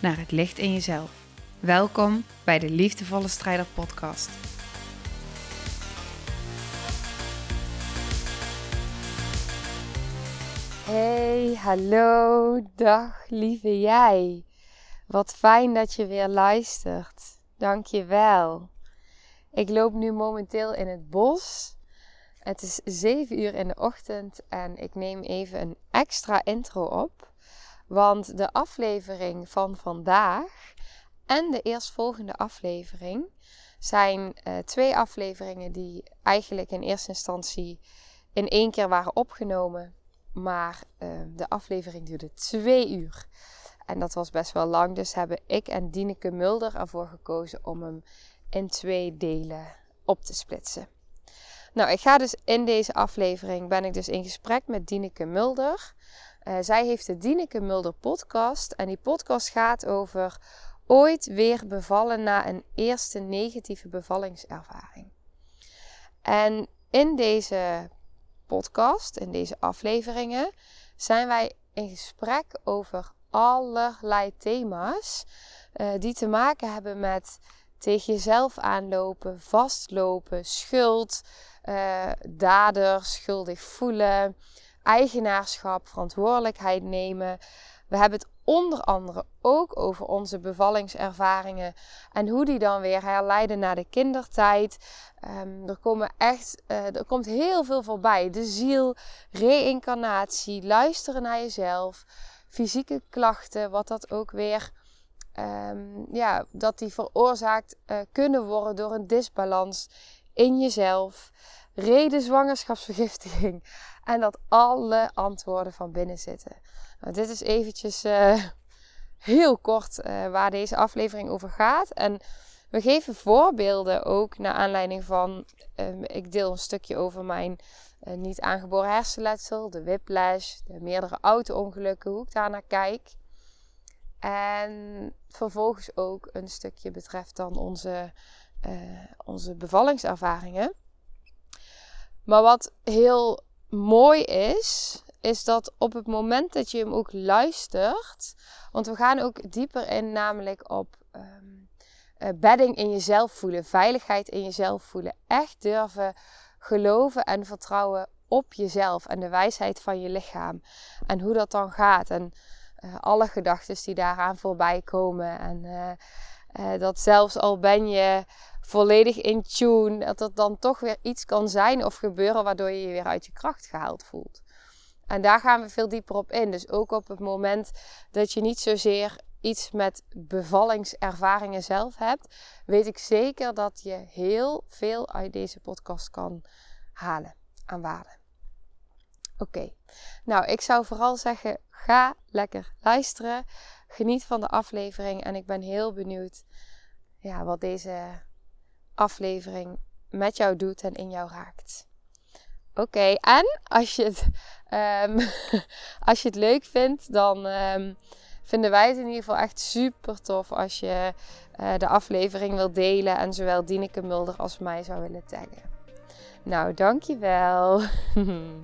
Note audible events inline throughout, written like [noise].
naar het licht in jezelf. Welkom bij de Liefdevolle Strijder Podcast. Hey, hallo, dag lieve jij. Wat fijn dat je weer luistert. Dank je wel. Ik loop nu momenteel in het bos. Het is 7 uur in de ochtend en ik neem even een extra intro op. Want de aflevering van vandaag en de eerstvolgende aflevering zijn uh, twee afleveringen die eigenlijk in eerste instantie in één keer waren opgenomen. Maar uh, de aflevering duurde twee uur. En dat was best wel lang. Dus hebben ik en Dieneke Mulder ervoor gekozen om hem in twee delen op te splitsen. Nou, ik ga dus in deze aflevering ben ik dus in gesprek met Dieneke Mulder. Uh, zij heeft de Dieneke Mulder podcast en die podcast gaat over ooit weer bevallen na een eerste negatieve bevallingservaring. En in deze podcast, in deze afleveringen, zijn wij in gesprek over allerlei thema's uh, die te maken hebben met tegen jezelf aanlopen, vastlopen, schuld, uh, dader, schuldig voelen, eigenaarschap, verantwoordelijkheid nemen. We hebben het onder andere ook over onze bevallingservaringen en hoe die dan weer herleiden naar de kindertijd. Um, er, komen echt, uh, er komt heel veel voorbij. De ziel, reïncarnatie, luisteren naar jezelf, fysieke klachten, wat dat ook weer um, ja, dat die veroorzaakt uh, kunnen worden door een disbalans in jezelf, reden zwangerschapsvergiftiging en dat alle antwoorden van binnen zitten. Nou, dit is eventjes uh, heel kort uh, waar deze aflevering over gaat en we geven voorbeelden ook naar aanleiding van, um, ik deel een stukje over mijn uh, niet aangeboren hersenletsel, de whiplash, de meerdere auto-ongelukken, hoe ik daar naar kijk. En vervolgens ook een stukje betreft dan onze, onze bevallingservaringen. Maar wat heel mooi is, is dat op het moment dat je hem ook luistert, want we gaan ook dieper in, namelijk op um, uh, bedding in jezelf voelen, veiligheid in jezelf voelen, echt durven geloven en vertrouwen op jezelf en de wijsheid van je lichaam en hoe dat dan gaat. En uh, alle gedachten die daaraan voorbij komen. En uh, dat zelfs al ben je volledig in tune, dat er dan toch weer iets kan zijn of gebeuren waardoor je je weer uit je kracht gehaald voelt. En daar gaan we veel dieper op in. Dus ook op het moment dat je niet zozeer iets met bevallingservaringen zelf hebt, weet ik zeker dat je heel veel uit deze podcast kan halen aan waarde. Oké, nou ik zou vooral zeggen, ga lekker luisteren. Geniet van de aflevering en ik ben heel benieuwd ja, wat deze aflevering met jou doet en in jou raakt. Oké, en als je, het, um, [laughs] [laughs] als je het leuk vindt, dan um, vinden wij het in ieder geval echt super tof als je uh, de aflevering wil delen en zowel Dieneke Mulder als mij zou willen taggen. Nou, dankjewel. [laughs]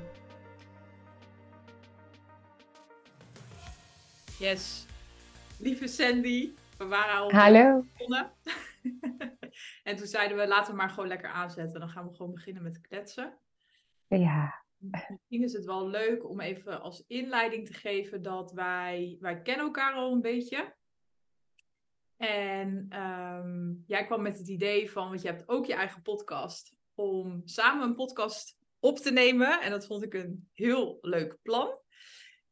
Yes. Lieve Sandy, we waren al Hallo. begonnen. En toen zeiden we, laten we maar gewoon lekker aanzetten. Dan gaan we gewoon beginnen met kletsen. Ja. Misschien is het wel leuk om even als inleiding te geven dat wij, wij kennen elkaar al een beetje. En um, jij kwam met het idee van, want je hebt ook je eigen podcast, om samen een podcast op te nemen. En dat vond ik een heel leuk plan.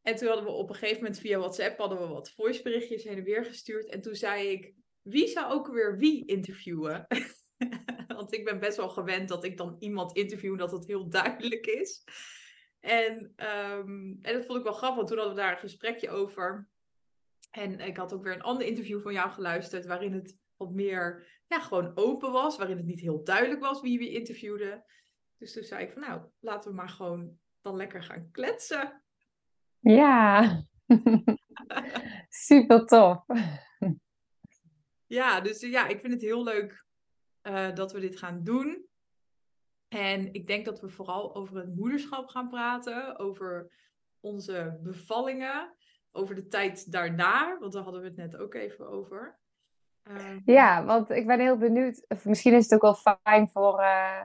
En toen hadden we op een gegeven moment via WhatsApp hadden we wat voiceberichtjes heen en weer gestuurd. En toen zei ik, wie zou ook weer wie interviewen? [laughs] Want ik ben best wel gewend dat ik dan iemand interview dat het heel duidelijk is. En, um, en dat vond ik wel grappig, want toen hadden we daar een gesprekje over. En ik had ook weer een ander interview van jou geluisterd, waarin het wat meer ja, gewoon open was, waarin het niet heel duidelijk was wie we interviewden. Dus toen zei ik van nou, laten we maar gewoon dan lekker gaan kletsen. Ja, [laughs] [laughs] super tof. Ja, dus ja, ik vind het heel leuk uh, dat we dit gaan doen. En ik denk dat we vooral over het moederschap gaan praten, over onze bevallingen, over de tijd daarna, want daar hadden we het net ook even over. Um... Ja, want ik ben heel benieuwd, of misschien is het ook wel fijn voor, uh,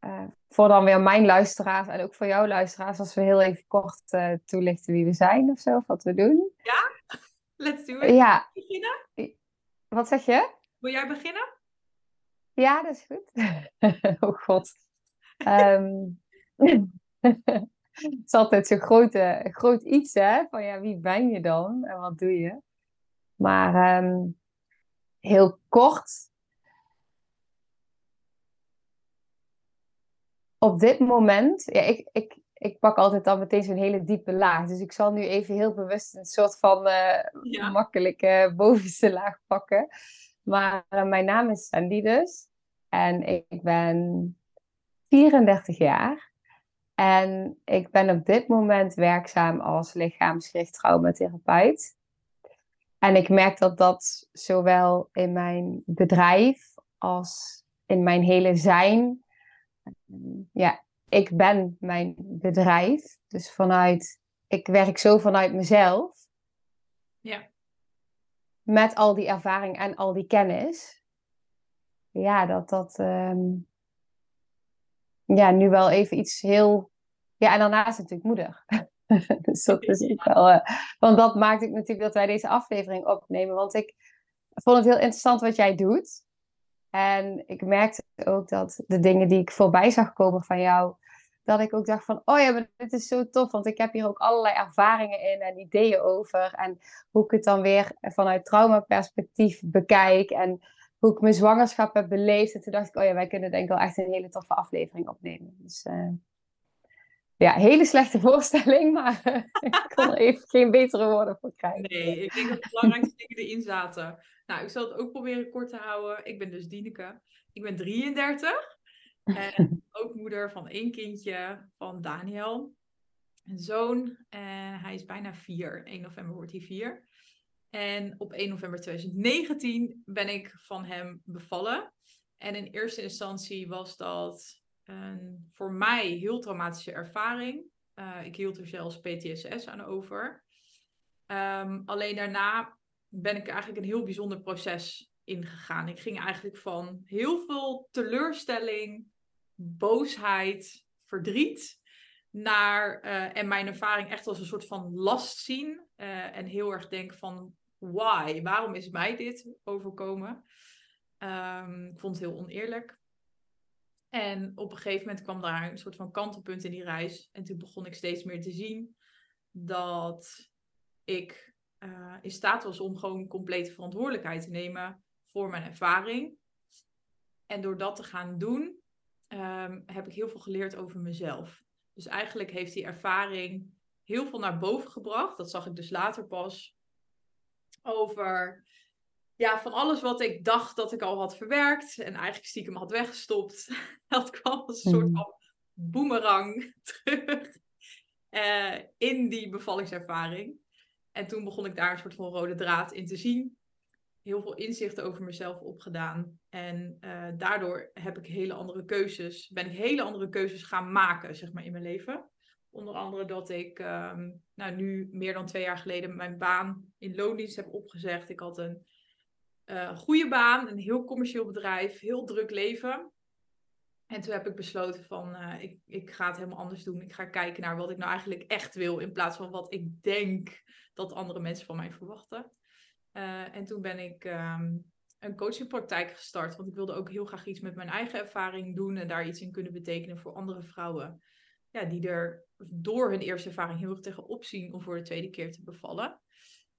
uh, voor dan weer mijn luisteraars en ook voor jouw luisteraars, als we heel even kort toelichten wie we zijn of zo, of wat we doen. Ja, [laughs] let's do it. Ja. Beginnen? Wat zeg je? Wil jij beginnen? Ja, dat is goed. [laughs] oh god. um, [laughs] het is altijd zo'n grote, groot iets, hè? Van ja, wie ben je dan en wat doe je? Maar um, heel kort. Op dit moment, ja, ik, ik, ik pak altijd dan meteen zo'n hele diepe laag. Dus ik zal nu even heel bewust een soort van uh, ja. makkelijke bovenste laag pakken. Maar uh, mijn naam is Sandy dus. En ik ben 34 jaar. En ik ben op dit moment werkzaam als lichaamsgericht traumatherapeut. En ik merk dat dat zowel in mijn bedrijf als in mijn hele zijn. Ja, ik ben mijn bedrijf. Dus vanuit, ik werk zo vanuit mezelf. Ja. Met al die ervaring en al die kennis. Ja, dat dat. Um, ja, nu wel even iets heel. Ja, en daarnaast natuurlijk moeder. [laughs] dus dat is ook wel. Uh, want dat maakt ook natuurlijk dat wij deze aflevering opnemen. Want ik vond het heel interessant wat jij doet. En ik merkte ook dat de dingen die ik voorbij zag komen van jou, dat ik ook dacht van, oh ja, maar dit is zo tof, want ik heb hier ook allerlei ervaringen in en ideeën over. En hoe ik het dan weer vanuit traumaperspectief bekijk en hoe ik mijn zwangerschap heb beleefd. En toen dacht ik, oh ja, wij kunnen denk ik wel echt een hele toffe aflevering opnemen. Dus uh, ja, hele slechte [laughs] voorstelling, maar [laughs] ik kon er even geen betere woorden voor krijgen. Nee, ik denk dat de belangrijkste dingen erin zaten. Nou, ik zal het ook proberen kort te houden. Ik ben dus Dieneke. Ik ben 33. En [laughs] ook moeder van één kindje van Daniel. Een zoon. En hij is bijna vier. 1 november wordt hij vier. En op 1 november 2019 ben ik van hem bevallen. En in eerste instantie was dat een voor mij heel traumatische ervaring. Uh, ik hield er zelfs PTSS aan over. Um, alleen daarna ben ik eigenlijk een heel bijzonder proces ingegaan. Ik ging eigenlijk van heel veel teleurstelling, boosheid, verdriet naar uh, en mijn ervaring echt als een soort van last zien uh, en heel erg denk van why, waarom is mij dit overkomen? Um, ik vond het heel oneerlijk. En op een gegeven moment kwam daar een soort van kantelpunt in die reis. En toen begon ik steeds meer te zien dat ik uh, in staat was om gewoon complete verantwoordelijkheid te nemen voor mijn ervaring. En door dat te gaan doen, um, heb ik heel veel geleerd over mezelf. Dus eigenlijk heeft die ervaring heel veel naar boven gebracht. Dat zag ik dus later pas. Over ja, van alles wat ik dacht dat ik al had verwerkt en eigenlijk stiekem had weggestopt. [laughs] Dat kwam als een soort hmm. van boemerang [laughs] terug uh, in die bevallingservaring. En toen begon ik daar een soort van rode draad in te zien heel veel inzichten over mezelf opgedaan. En uh, daardoor heb ik hele andere keuzes, ben ik hele andere keuzes gaan maken, zeg maar, in mijn leven. Onder andere dat ik um, nou, nu meer dan twee jaar geleden mijn baan in loondienst heb opgezegd. Ik had een uh, goede baan, een heel commercieel bedrijf, heel druk leven. En toen heb ik besloten van, uh, ik, ik ga het helemaal anders doen. Ik ga kijken naar wat ik nou eigenlijk echt wil, in plaats van wat ik denk dat andere mensen van mij verwachten. Uh, en toen ben ik um, een coachingpraktijk gestart. Want ik wilde ook heel graag iets met mijn eigen ervaring doen. En daar iets in kunnen betekenen voor andere vrouwen. Ja, die er door hun eerste ervaring heel erg tegenop zien om voor de tweede keer te bevallen.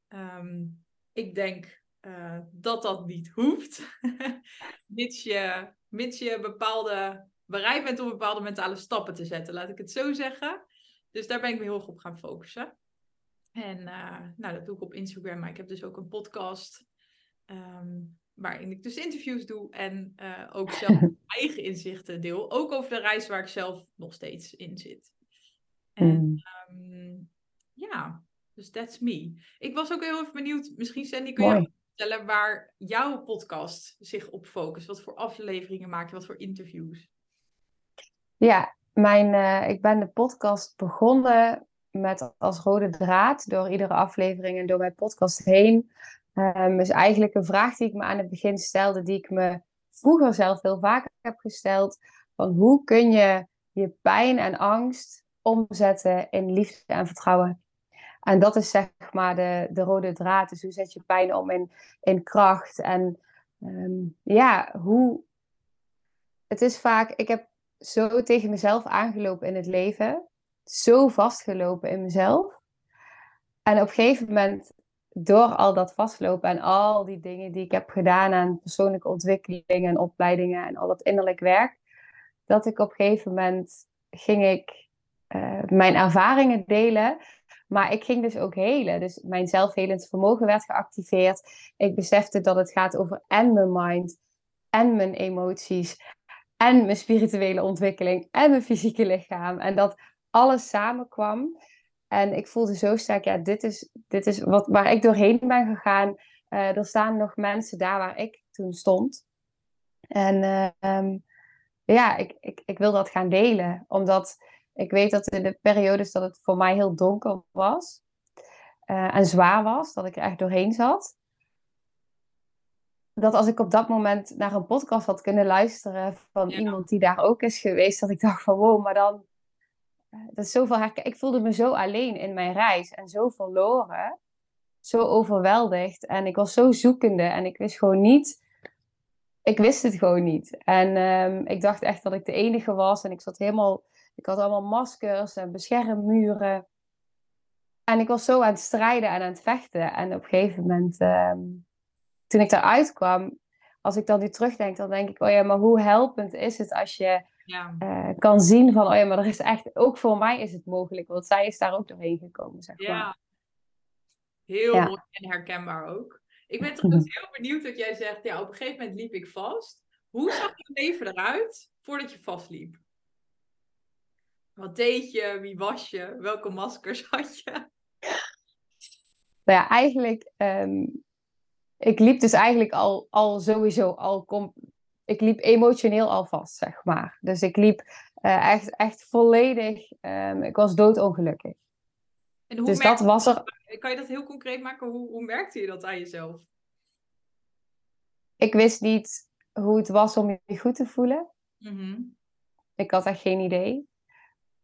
Um, ik denk uh, dat dat niet hoeft. [laughs] mits, je, mits je bepaalde, bereid bent om bepaalde mentale stappen te zetten, laat ik het zo zeggen. Dus daar ben ik me heel erg op gaan focussen. En nou, dat doe ik op Instagram, maar ik heb dus ook een podcast. Ehm, waarin ik dus interviews doe en ook zelf [laughs] eigen inzichten deel. Ook over de reis waar ik zelf nog steeds in zit. En mm. Ehm, ja, dus that's me. Ik was ook heel even benieuwd, misschien Sandy, kun je vertellen waar jouw podcast zich op focust? Wat voor afleveringen maak je? Wat voor interviews? Ja, mijn, uh, ik ben de podcast begonnen met als rode draad door iedere aflevering en door mijn podcast heen. Um, is eigenlijk een vraag die ik me aan het begin stelde, die ik me vroeger zelf heel vaak heb gesteld. Van hoe kun je je pijn en angst omzetten in liefde en vertrouwen? En dat is zeg maar de, de rode draad. Dus hoe zet je pijn om in, in kracht? En ehm, ja, hoe. Het is vaak, ik heb zo tegen mezelf aangelopen in het leven, zo vastgelopen in mezelf. En op een gegeven moment, door al dat vastlopen en al die dingen die ik heb gedaan aan persoonlijke ontwikkeling en opleidingen en al dat innerlijk werk, dat ik op een gegeven moment ging ik uh, mijn ervaringen delen. Maar ik ging dus ook helen. Dus mijn zelfhelend vermogen werd geactiveerd. Ik besefte dat het gaat over en mijn mind en mijn emoties en mijn spirituele ontwikkeling en mijn fysieke lichaam. En dat alles samenkwam. En ik voelde zo sterk, ja, dit is, dit is wat, waar ik doorheen ben gegaan. Uh, er staan nog mensen daar waar ik toen stond. En uh, ja, ik, ik, ik wil dat gaan delen. Omdat ik weet dat in de periodes dat het voor mij heel donker was uh, en zwaar was, dat ik er echt doorheen zat. Dat als ik op dat moment naar een podcast had kunnen luisteren van iemand die daar ook is geweest, dat ik dacht van wow, maar dan, dat is zoveel herken. Ik voelde me zo alleen in mijn reis en zo verloren, zo overweldigd en ik was zo zoekende en ik wist gewoon niet ik wist het gewoon niet. En um, ik dacht echt dat ik de enige was. En ik zat helemaal ik had allemaal maskers en beschermmuren. En ik was zo aan het strijden en aan het vechten. En op een gegeven moment, ehm, toen ik daaruit kwam, als ik dan nu terugdenk, dan denk ik, oh ja, maar hoe helpend is het als je ja. uh, kan zien van, oh ja, maar er is echt, ook voor mij is het mogelijk, want zij is daar ook doorheen gekomen, zeg maar. Ja, heel mooi en herkenbaar ook. Ik ben [laughs] trouwens heel benieuwd dat jij zegt, ja, op een gegeven moment liep ik vast. Hoe zag je leven eruit voordat je vastliep? Wat deed je? Wie was je? Welke maskers [laughs] had je? Nou ja, eigenlijk... Um, ik liep dus eigenlijk al, al sowieso al... Kom, ik liep emotioneel al vast, zeg maar. Dus ik liep uh, echt, echt volledig... Um, ik was doodongelukkig. En hoe dus dat was er... Kan je dat heel concreet maken? Hoe, hoe merkte je dat aan jezelf? Ik wist niet hoe het was om je goed te voelen. Mm -hmm. Ik had echt geen idee.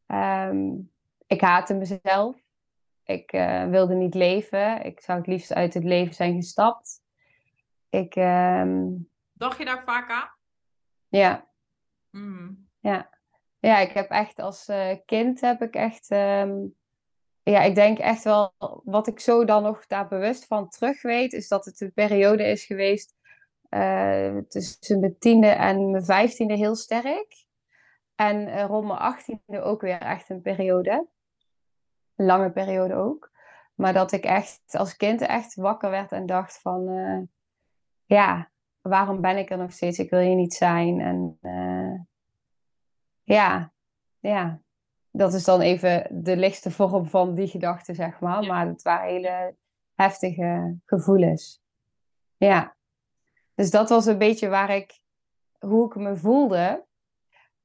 Um, ik haatte mezelf. Ik uh, wilde niet leven. Ik zou het liefst uit het leven zijn gestapt. Ik, um... Dacht je daar vaak aan? Ja. Mm. Ja. Ja, ik heb echt als uh, kind heb ik echt... Um... ja, ik denk echt wel... Wat ik zo dan nog daar bewust van terug weet... is dat het een periode is geweest... Uh, tussen mijn tiende en mijn vijftiende heel sterk. En uh, rond mijn achttiende ook weer echt een periode. Een lange periode ook. Maar dat ik echt als kind echt wakker werd en dacht van... Uh, ja, waarom ben ik er nog steeds? Ik wil hier niet zijn. En uh, ja, ja. Dat is dan even de lichtste vorm van die gedachte, zeg maar. Maar het waren hele heftige gevoelens. Ja. Dus dat was een beetje waar ik... Hoe ik me voelde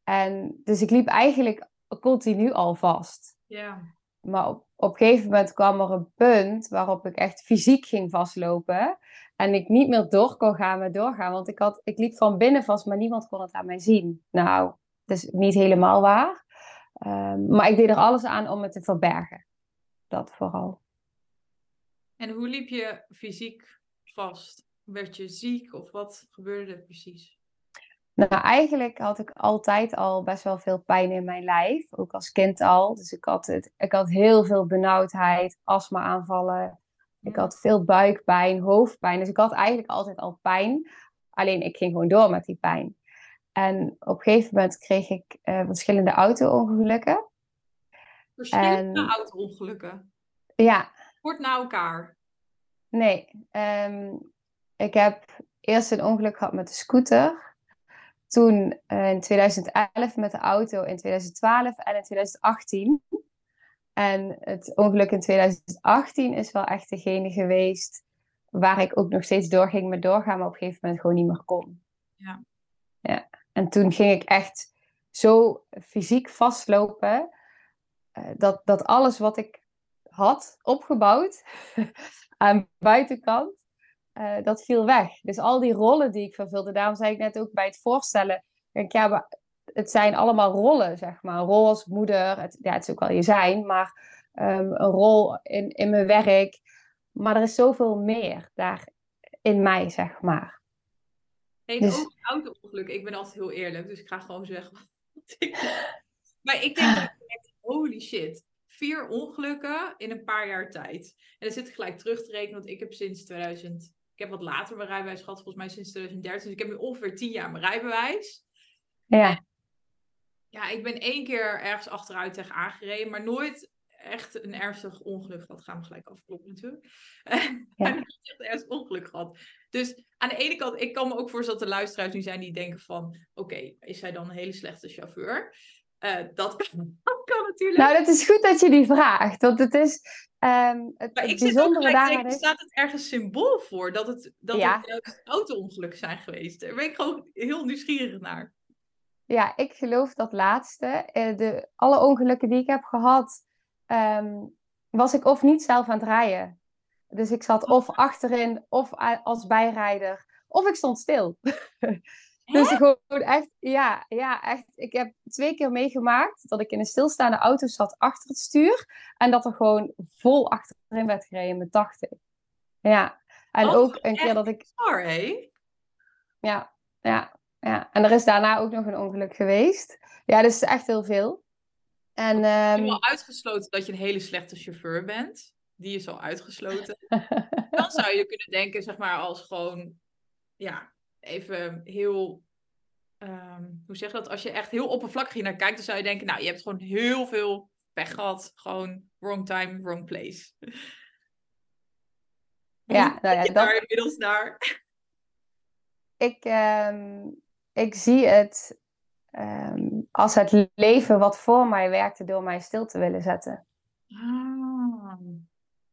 en dus ik liep eigenlijk continu al vast. Ja. Maar op, op een gegeven moment kwam er een punt waarop ik echt fysiek ging vastlopen. En ik niet meer door kon gaan met doorgaan. Want ik, had, ik liep van binnen vast, maar niemand kon het aan mij zien. Nou, dat is niet helemaal waar. Um, maar ik deed er alles aan om het te verbergen. Dat vooral. En hoe liep je fysiek vast? Werd je ziek of wat gebeurde er precies? Nou, eigenlijk had ik altijd al best wel veel pijn in mijn lijf, ook als kind al. Dus ik had, het, ik had heel veel benauwdheid, astma-aanvallen. Ik had veel buikpijn, hoofdpijn. Dus ik had eigenlijk altijd al pijn. Alleen ik ging gewoon door met die pijn. En op een gegeven moment kreeg ik uh, verschillende auto-ongelukken. Verschillende auto-ongelukken? Ja, kort na elkaar? Nee, ehm, ik heb eerst een ongeluk gehad met de scooter. Toen uh, in 2011 met de auto, in 2012 en in 2018. En het ongeluk in 2018 is wel echt degene geweest waar ik ook nog steeds doorging met doorgaan, maar op een gegeven moment gewoon niet meer kon. Ja. ja. En toen ging ik echt zo fysiek vastlopen uh, dat, dat alles wat ik had opgebouwd [laughs] aan buitenkant, uh, dat viel weg. Dus al die rollen die ik vervulde, daarom zei ik net ook bij het voorstellen, denk, ja, het zijn allemaal rollen, zeg maar. Een rol als moeder, het, ja, het is ook wel je zijn, maar um, een rol in, in mijn werk. Maar er is zoveel meer daar in mij, zeg maar. Nee, dus... ook auto-ongeluk. Ik ben altijd heel eerlijk, dus ik ga gewoon zeggen wat ik Maar ik denk, holy shit, vier ongelukken in een paar jaar tijd. En dan zit ik gelijk terug te rekenen, want ik heb sinds 2000... Ik heb wat later mijn rijbewijs gehad, volgens mij sinds 2013. Dus ik heb nu ongeveer tien jaar mijn rijbewijs. Ja. Ja, ik ben één keer ergens achteruit tegen aangereden, maar nooit echt een ernstig ongeluk gehad. Gaan we gelijk afkloppen natuurlijk. [laughs] Ja. niet echt ernstig ongeluk gehad. Dus aan de ene kant, ik kan me ook voorstellen dat de luisteraars nu zijn die denken van... Oké, is hij dan een hele slechte chauffeur? Uh, dat, kan, [laughs] dat kan natuurlijk. Nou, het is goed dat je die vraagt. Want het is... Um, het, maar ik daaraan is... staat het ergens symbool voor dat het, dat ja. het auto-ongelukken zijn geweest. Daar ben ik gewoon heel nieuwsgierig naar. Ja, ik geloof dat laatste. Eh, de, alle ongelukken die ik heb gehad, um, was ik of niet zelf aan het rijden. Dus ik zat of achterin, of als bijrijder, of ik stond stil. [laughs] dus gewoon echt, ja, ja, echt. Ik heb twee keer meegemaakt dat ik in een stilstaande auto zat achter het stuur. En dat er gewoon vol achterin werd gereden met 80. Ja, en ook een keer dat ik. Sorry. Ja, ja, ja. En er is daarna ook nog een ongeluk geweest. Ja, dus echt heel veel. En, um... Je ehm, al uitgesloten dat je een hele slechte chauffeur bent. Die is al uitgesloten. [laughs] Dan zou je kunnen denken, zeg maar, als gewoon, ja, even heel, um, hoe zeg je dat? Als je echt heel oppervlakkig naar kijkt, dan zou je denken, nou, je hebt gewoon heel veel pech gehad. Gewoon wrong time, wrong place. Ja, nou ja, dat... daar inmiddels naar? Ik, um, ik zie het um, als het leven wat voor mij werkte door mij stil te willen zetten. Ah.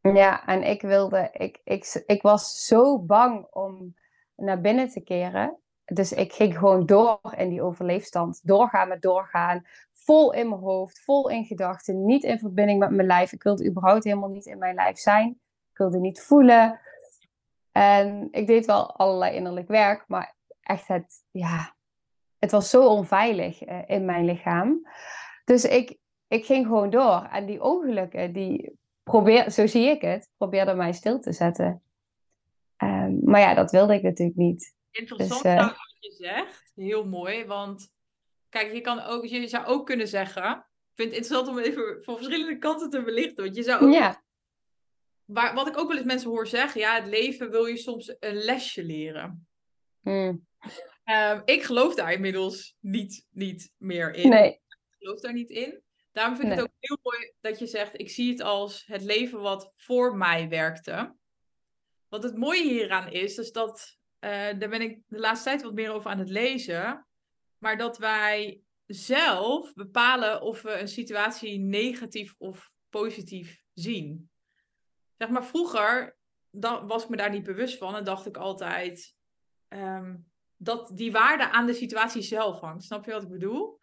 Ja, en ik wilde, ik, ik, ik was zo bang om naar binnen te keren. Dus ik ging gewoon door in die overleefstand. Doorgaan met doorgaan. Vol in mijn hoofd, vol in gedachten. Niet in verbinding met mijn lijf. Ik wilde überhaupt helemaal niet in mijn lijf zijn. Ik wilde niet voelen. En ik deed wel allerlei innerlijk werk. Maar echt het, ja, het was zo onveilig uh, in mijn lichaam. Dus ik, ik ging gewoon door. En die ongelukken, die probeer, zo zie ik het, probeerden mij stil te zetten. Um, maar ja, dat wilde ik natuurlijk niet. Interessant dus, uh, wat je zegt. Heel mooi, want kijk, je, kan ook, je zou ook kunnen zeggen... Ik vind het interessant om even van verschillende kanten te belichten. Want je zou ook... Ja. Waar, wat ik ook wel eens mensen hoor zeggen, ja, het leven wil je soms een lesje leren. Hmm. Um, ik geloof daar inmiddels niet, niet meer in. Nee. Ik geloof daar niet in. Daarom vind ik nee. het ook heel mooi dat je zegt: ik zie het als het leven wat voor mij werkte. Wat het mooie hieraan is, is dat, uh, daar ben ik de laatste tijd wat meer over aan het lezen, maar dat wij zelf bepalen of we een situatie negatief of positief zien. Zeg maar, vroeger dan was ik me daar niet bewust van en dacht ik altijd: um, dat die waarde aan de situatie zelf hangt. Snap je wat ik bedoel?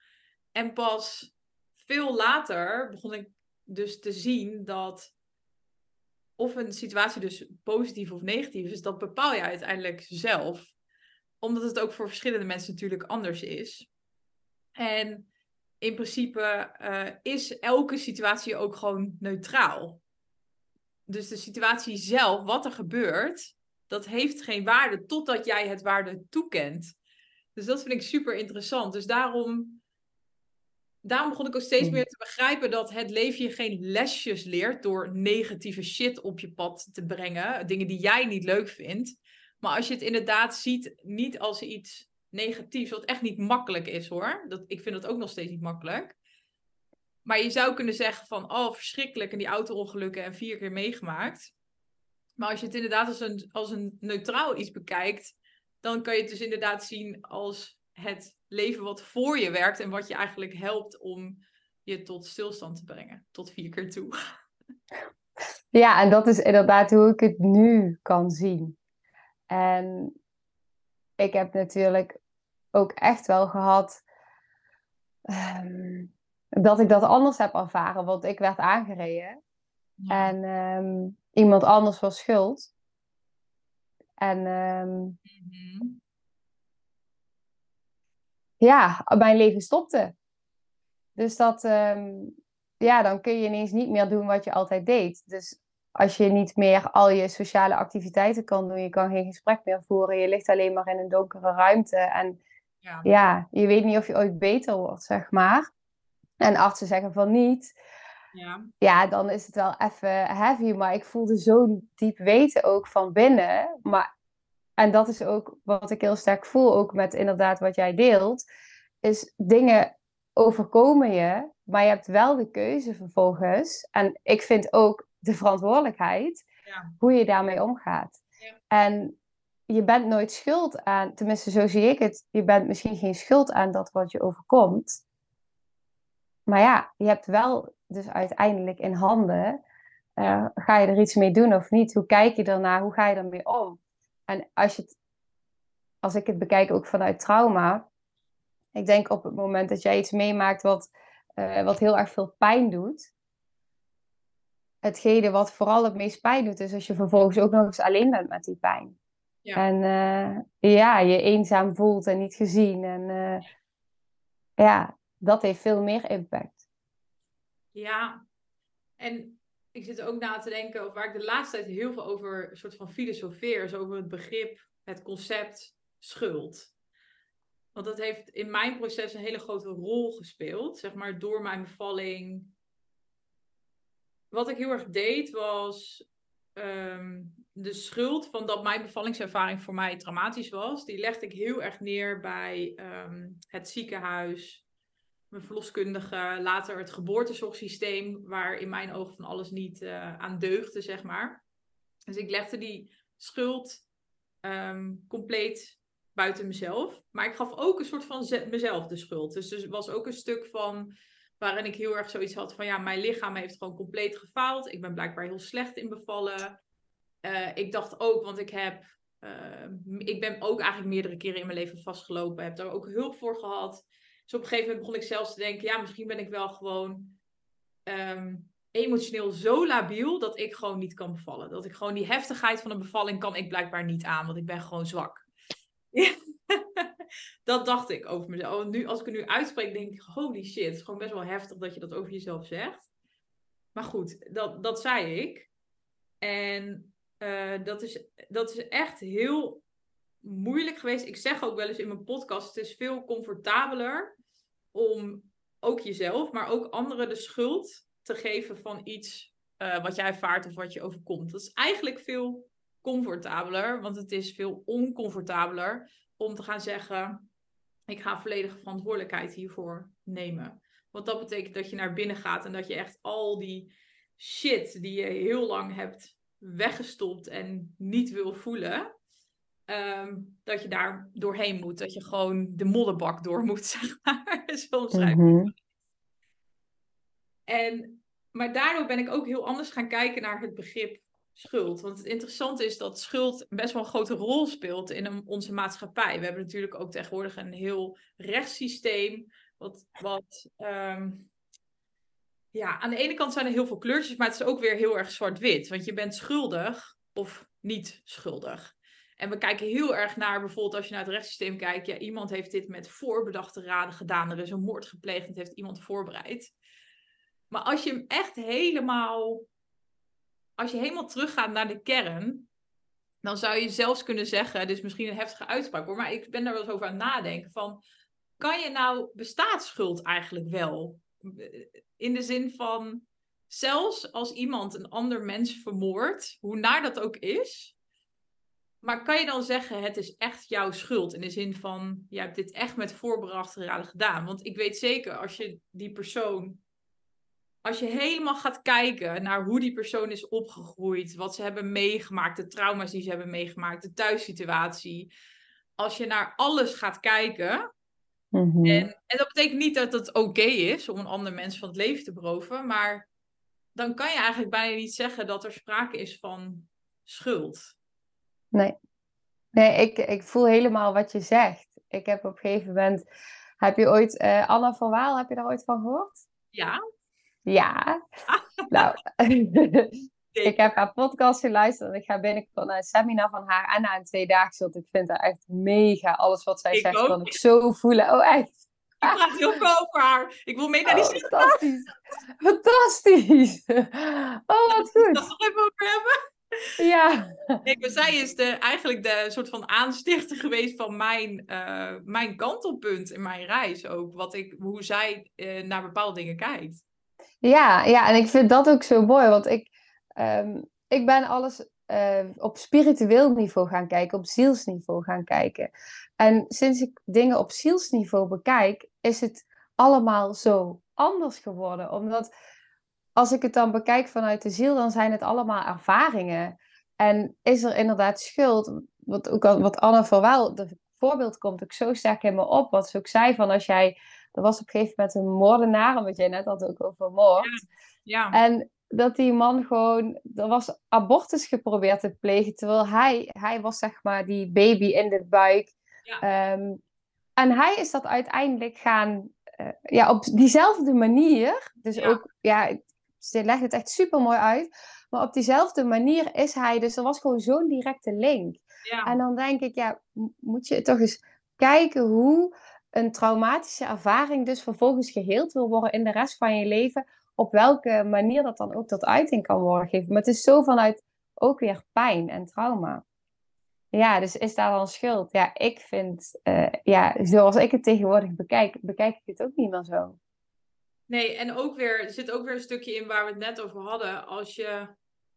En pas veel later begon ik dus te zien dat of een situatie dus positief of negatief is, dat bepaal je uiteindelijk zelf. Omdat het ook voor verschillende mensen natuurlijk anders is. En in principe uh, is elke situatie ook gewoon neutraal. Dus de situatie zelf, wat er gebeurt, dat heeft geen waarde totdat jij het waarde toekent. Dus dat vind ik super interessant. Dus daarom, daarom begon ik ook steeds hmm. meer te begrijpen dat het leven je geen lesjes leert door negatieve shit op je pad te brengen. Dingen die jij niet leuk vindt. Maar als je het inderdaad ziet, niet als iets negatiefs, wat echt niet makkelijk is hoor. Dat, ik vind dat ook nog steeds niet makkelijk. Maar je zou kunnen zeggen van, oh verschrikkelijk en die auto-ongelukken en vier keer meegemaakt. Maar als je het inderdaad als een, als een neutraal iets bekijkt, dan kan je het dus inderdaad zien als het leven wat voor je werkt en wat je eigenlijk helpt om je tot stilstand te brengen, tot vier keer toe. [laughs] Ja, en dat is inderdaad hoe ik het nu kan zien. En ik heb natuurlijk ook echt wel gehad ehm, dat ik dat anders heb ervaren, want ik werd aangereden. En um, iemand anders was schuld. En um, ja, mijn leven stopte. Dus dat, um, ja, dan kun je ineens niet meer doen wat je altijd deed. Dus als je niet meer al je sociale activiteiten kan doen, je kan geen gesprek meer voeren, je ligt alleen maar in een donkere ruimte en ja, ja je weet niet of je ooit beter wordt, zeg maar. En artsen zeggen van niet. Ja. ja, dan is het wel even heavy, maar ik voelde zo'n diep weten ook van binnen. Maar, en dat is ook wat ik heel sterk voel, ook met inderdaad wat jij deelt, is dingen overkomen je, maar je hebt wel de keuze vervolgens. En ik vind ook de verantwoordelijkheid ja. hoe je daarmee omgaat. Ja. En je bent nooit schuld aan, tenminste zo zie ik het, je bent misschien geen schuld aan dat wat je overkomt. Maar ja, je hebt wel dus uiteindelijk in handen, uh, ga je er iets mee doen of niet? Hoe kijk je ernaar? Hoe ga je ermee om? En als, je het, als ik het bekijk ook vanuit trauma, ik denk op het moment dat jij iets meemaakt wat, uh, wat heel erg veel pijn doet, hetgene wat vooral het meest pijn doet, is als je vervolgens ook nog eens alleen bent met die pijn. Ja. En uh, ja, je eenzaam voelt en niet gezien. En ja, dat heeft veel meer impact. Ja, en ik zit ook na te denken, of waar ik de laatste tijd heel veel over een soort van filosofeer, is over het begrip, het concept schuld. Want dat heeft in mijn proces een hele grote rol gespeeld, zeg maar, door mijn bevalling. Wat ik heel erg deed was ehm, de schuld van dat mijn bevallingservaring voor mij traumatisch was, die legde ik heel erg neer bij ehm, het ziekenhuis, mijn verloskundige, later het geboortezorgsysteem, waar in mijn ogen van alles niet uh, aan deugde, zeg maar. Dus ik legde die schuld ehm, compleet buiten mezelf. Maar ik gaf ook een soort van mezelf de schuld. Dus er was ook een stuk van waarin ik heel erg zoiets had van ja, mijn lichaam heeft gewoon compleet gefaald. Ik ben blijkbaar heel slecht in bevallen. Uh, ik dacht ook, want ik heb, uh, ik ben ook eigenlijk meerdere keren in mijn leven vastgelopen, heb daar ook hulp voor gehad. Dus op een gegeven moment begon ik zelfs te denken, ja, misschien ben ik wel gewoon um, emotioneel zo labiel dat ik gewoon niet kan bevallen. Dat ik gewoon die heftigheid van een bevalling kan ik blijkbaar niet aan, want ik ben gewoon zwak. [laughs] dat dacht ik over mezelf. Nu, als ik het nu uitspreek, denk ik, holy shit, het is gewoon best wel heftig dat je dat over jezelf zegt. Maar goed, dat, dat zei ik. En uh, dat, is, dat is echt heel moeilijk geweest. Ik zeg ook wel eens in mijn podcast, het is veel comfortabeler om ook jezelf, maar ook anderen de schuld te geven van iets uh, wat jij ervaart of wat je overkomt. Dat is eigenlijk veel comfortabeler, want het is veel oncomfortabeler om te gaan zeggen: ik ga volledige verantwoordelijkheid hiervoor nemen. Want dat betekent dat je naar binnen gaat en dat je echt al die shit die je heel lang hebt weggestopt en niet wil voelen, um, dat je daar doorheen moet. Dat je gewoon de modderbak door moet, [laughs] zeg maar. Mm En, maar daardoor ben ik ook heel anders gaan kijken naar het begrip schuld. Want het interessante is dat schuld best wel een grote rol speelt in onze maatschappij. We hebben natuurlijk ook tegenwoordig een heel rechtssysteem. Wat, wat um, ja, aan de ene kant zijn er heel veel kleurtjes, maar het is ook weer heel erg zwart-wit. Want je bent schuldig of niet schuldig. En we kijken heel erg naar bijvoorbeeld als je naar het rechtssysteem kijkt. Ja, iemand heeft dit met voorbedachte raden gedaan. Er is een moord gepleegd het heeft iemand voorbereid. Maar als je hem echt helemaal als je helemaal teruggaat naar de kern, dan zou je zelfs kunnen zeggen, dit is misschien een heftige uitspraak hoor, maar ik ben daar wel eens over aan het nadenken van, kan je nou, bestaat schuld eigenlijk wel? In de zin van, zelfs als iemand een ander mens vermoordt, hoe naar dat ook is, maar kan je dan zeggen, het is echt jouw schuld? In de zin van, je hebt dit echt met voorbedachte raden gedaan. Want ik weet zeker, als je die persoon als je helemaal gaat kijken naar hoe die persoon is opgegroeid, wat ze hebben meegemaakt, de trauma's die ze hebben meegemaakt, de thuissituatie. Als je naar alles gaat kijken, Mhm. en, en dat betekent niet dat het oké is om een ander mens van het leven te beroven, maar dan kan je eigenlijk bijna niet zeggen dat er sprake is van schuld. Nee. Nee, ik, ik voel helemaal wat je zegt. Ik heb op een gegeven moment... Heb je ooit eh, Anna van Waal, heb je daar ooit van gehoord? Ja, Ja. [laughs] Nou, [laughs] ik heb haar podcast geluisterd en ik ga binnenkort naar een seminar van haar en naar een tweedaagse, want ik vind haar echt mega. Alles wat zij Ik zegt ook. kan ik zo voelen. Oh, echt? ik praat heel veel over haar. Ik wil mee naar die Oh, fantastisch. Fantastisch. [laughs] Oh, wat Dat goed. nog even over hebben. Ja. Nee, maar zij is de, eigenlijk de soort van aanstichter geweest van mijn, eh, mijn kantelpunt in mijn reis ook. Wat ik, hoe zij eh, naar bepaalde dingen kijkt. Ja, ja, en ik vind dat ook zo mooi, want ik, ehm, ik ben alles eh, op spiritueel niveau gaan kijken, op zielsniveau gaan kijken. En sinds ik dingen op zielsniveau bekijk, is het allemaal zo anders geworden. Omdat als ik het dan bekijk vanuit de ziel, dan zijn het allemaal ervaringen. En is er inderdaad schuld? Wat, ook al, wat Anne van Wel, het voorbeeld komt ook zo sterk in me op. Wat ze ook zei van als jij, er was op een gegeven moment een moordenaar, omdat jij net had ook over moord. Ja, En dat die man gewoon, er was abortus geprobeerd te plegen, terwijl hij, hij was zeg maar die baby in de buik. Ja. Ehm, en hij is dat uiteindelijk gaan, eh, ja, op diezelfde manier, dus Ja. ook, ja, ze legt het echt super mooi uit, maar op diezelfde manier is hij, dus er was gewoon zo'n directe link. ja. En dan denk ik, ja, moet je toch eens kijken hoe een traumatische ervaring dus vervolgens geheeld wil worden in de rest van je leven. Op welke manier dat dan ook tot uiting kan worden gegeven. Maar het is zo vanuit ook weer pijn en trauma. Ja, dus is daar dan schuld? Ja, ik vind, eh, ja, zoals ik het tegenwoordig bekijk, bekijk ik het ook niet meer zo. Nee, en ook weer, er zit ook weer een stukje in waar we het net over hadden. Als je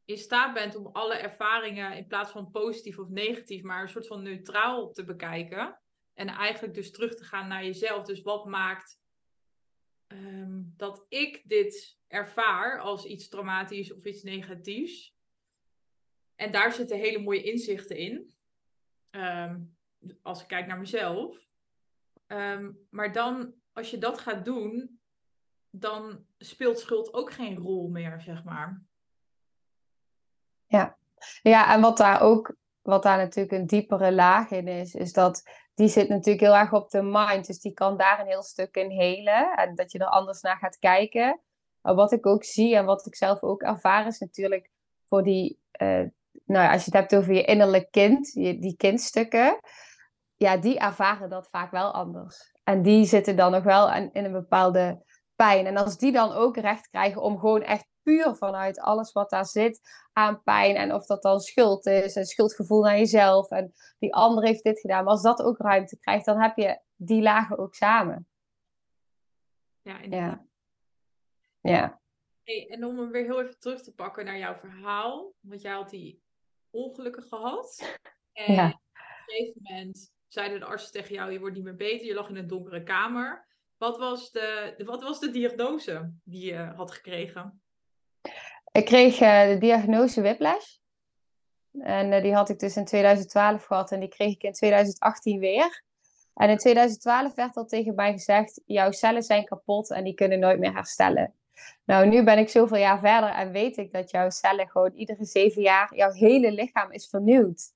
in staat bent om alle ervaringen in plaats van positief of negatief, maar een soort van neutraal te bekijken. En eigenlijk dus terug te gaan naar jezelf. Dus wat maakt ehm, dat ik dit ervaar als iets traumatisch of iets negatiefs? En daar zitten hele mooie inzichten in. Ehm, als ik kijk naar mezelf. Ehm, maar dan, als je dat gaat doen, dan speelt schuld ook geen rol meer, zeg maar. Ja, en wat daar ook, wat daar natuurlijk een diepere laag in is, is dat die zit natuurlijk heel erg op de mind. Dus die kan daar een heel stuk in helen. En dat je er anders naar gaat kijken. Maar wat ik ook zie en wat ik zelf ook ervaar, is natuurlijk voor die, eh, nou ja, als je het hebt over je innerlijk kind, je, die kindstukken, ja, die ervaren dat vaak wel anders. En die zitten dan nog wel in een bepaalde pijn. En als die dan ook recht krijgen om gewoon echt puur vanuit alles wat daar zit aan pijn. En of dat dan schuld is, en schuldgevoel naar jezelf. En die ander heeft dit gedaan. Maar als dat ook ruimte krijgt, dan heb je die lagen ook samen. Ja, inderdaad. Ja. Ja. Hey, en om hem weer heel even terug te pakken naar jouw verhaal. Want jij had die ongelukken gehad. [laughs] En Ja. op een gegeven moment zeiden de artsen tegen jou, je wordt niet meer beter. Je lag in een donkere kamer. Wat was de, wat was de diagnose die je had gekregen? Ik kreeg eh, de diagnose whiplash. En eh, die had ik dus in 2012 gehad en die kreeg ik in 2018 weer. En in 2012 werd al tegen mij gezegd: jouw cellen zijn kapot en die kunnen nooit meer herstellen. Nou, nu ben ik zoveel jaar verder en weet ik dat jouw cellen gewoon iedere zeven jaar, jouw hele lichaam is vernieuwd.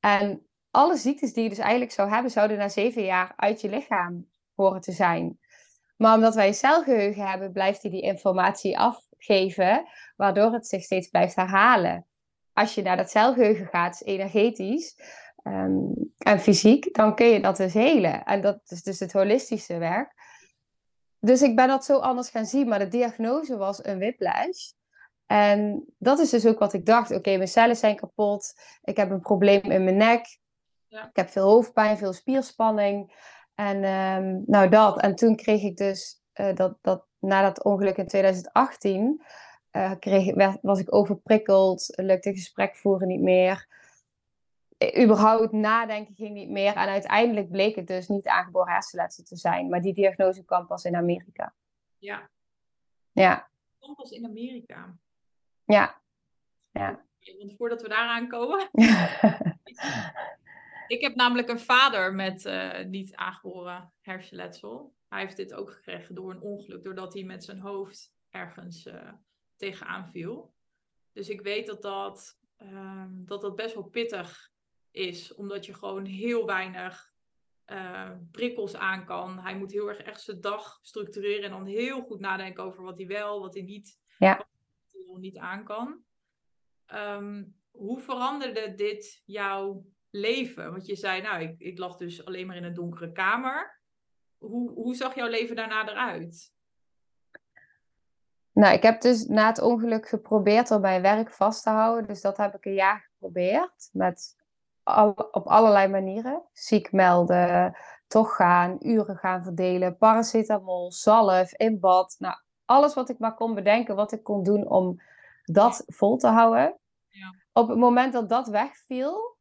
En alle ziektes die je dus eigenlijk zou hebben, zouden na zeven jaar uit je lichaam horen te zijn. Maar omdat wij celgeheugen hebben, blijft hij die informatie afgeven, waardoor het zich steeds blijft herhalen. Als je naar dat celgeheugen gaat, energetisch ehm, en fysiek, dan kun je dat dus helen. En dat is dus het holistische werk. Dus ik ben dat zo anders gaan zien, maar de diagnose was een whiplash. En dat is dus ook wat ik dacht. Oké, mijn cellen zijn kapot. Ik heb een probleem in mijn nek. Ja. Ik heb veel hoofdpijn, veel spierspanning. En ehm, nou dat. En toen kreeg ik dus, eh, dat, dat, na dat ongeluk in 2018, eh, kreeg, werd, was ik overprikkeld. Lukte gesprek voeren niet meer. Eh, überhaupt nadenken ging niet meer. En uiteindelijk bleek het dus niet aangeboren hersenletsel te zijn. Maar die diagnose kwam pas in Amerika. Ja, Ja, komt pas in Amerika. Ja. ja. Want voordat we daaraan komen. [laughs] ik heb namelijk een vader met uh, niet aangeboren hersenletsel. Hij heeft dit ook gekregen door een ongeluk, doordat hij met zijn hoofd ergens uh, tegenaan viel. Dus ik weet dat dat, uh, dat dat best wel pittig is, omdat je gewoon heel weinig uh, prikkels aan kan. Hij moet heel erg echt zijn dag structureren en dan heel goed nadenken over wat hij wel, wat hij niet, ja. wat hij niet aan kan. Um, hoe veranderde dit jouw leven? Want je zei, nou, ik, ik lag dus alleen maar in een donkere kamer. Hoe, hoe zag jouw leven daarna eruit? Nou, ik heb dus na het ongeluk geprobeerd om mijn werk vast te houden. Dus dat heb ik een jaar geprobeerd. Met op allerlei manieren. Ziek melden, toch gaan, uren gaan verdelen, paracetamol, zalf, in bad. Nou, alles wat ik maar kon bedenken, wat ik kon doen om dat vol te houden. Ja. Op het moment dat dat wegviel,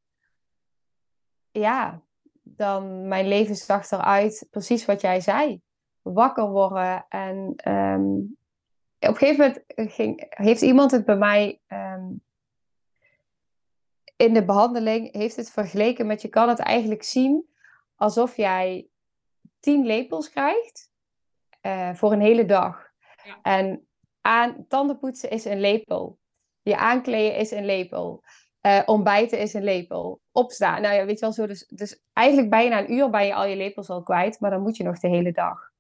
ja, dan mijn leven zag eruit precies wat jij zei. Wakker worden en ehm, op een gegeven moment ging, heeft iemand het bij mij ehm, in de behandeling heeft het vergeleken met je kan het eigenlijk zien alsof jij tien lepels krijgt uh, voor een hele dag. Ja. En aan tandenpoetsen is een lepel. Je aankleden is een lepel. Uh, ontbijten is een lepel. Opstaan. Nou ja, weet je wel zo. Dus, dus eigenlijk bijna een uur ben je al je lepels al kwijt. Maar dan moet je nog de hele dag.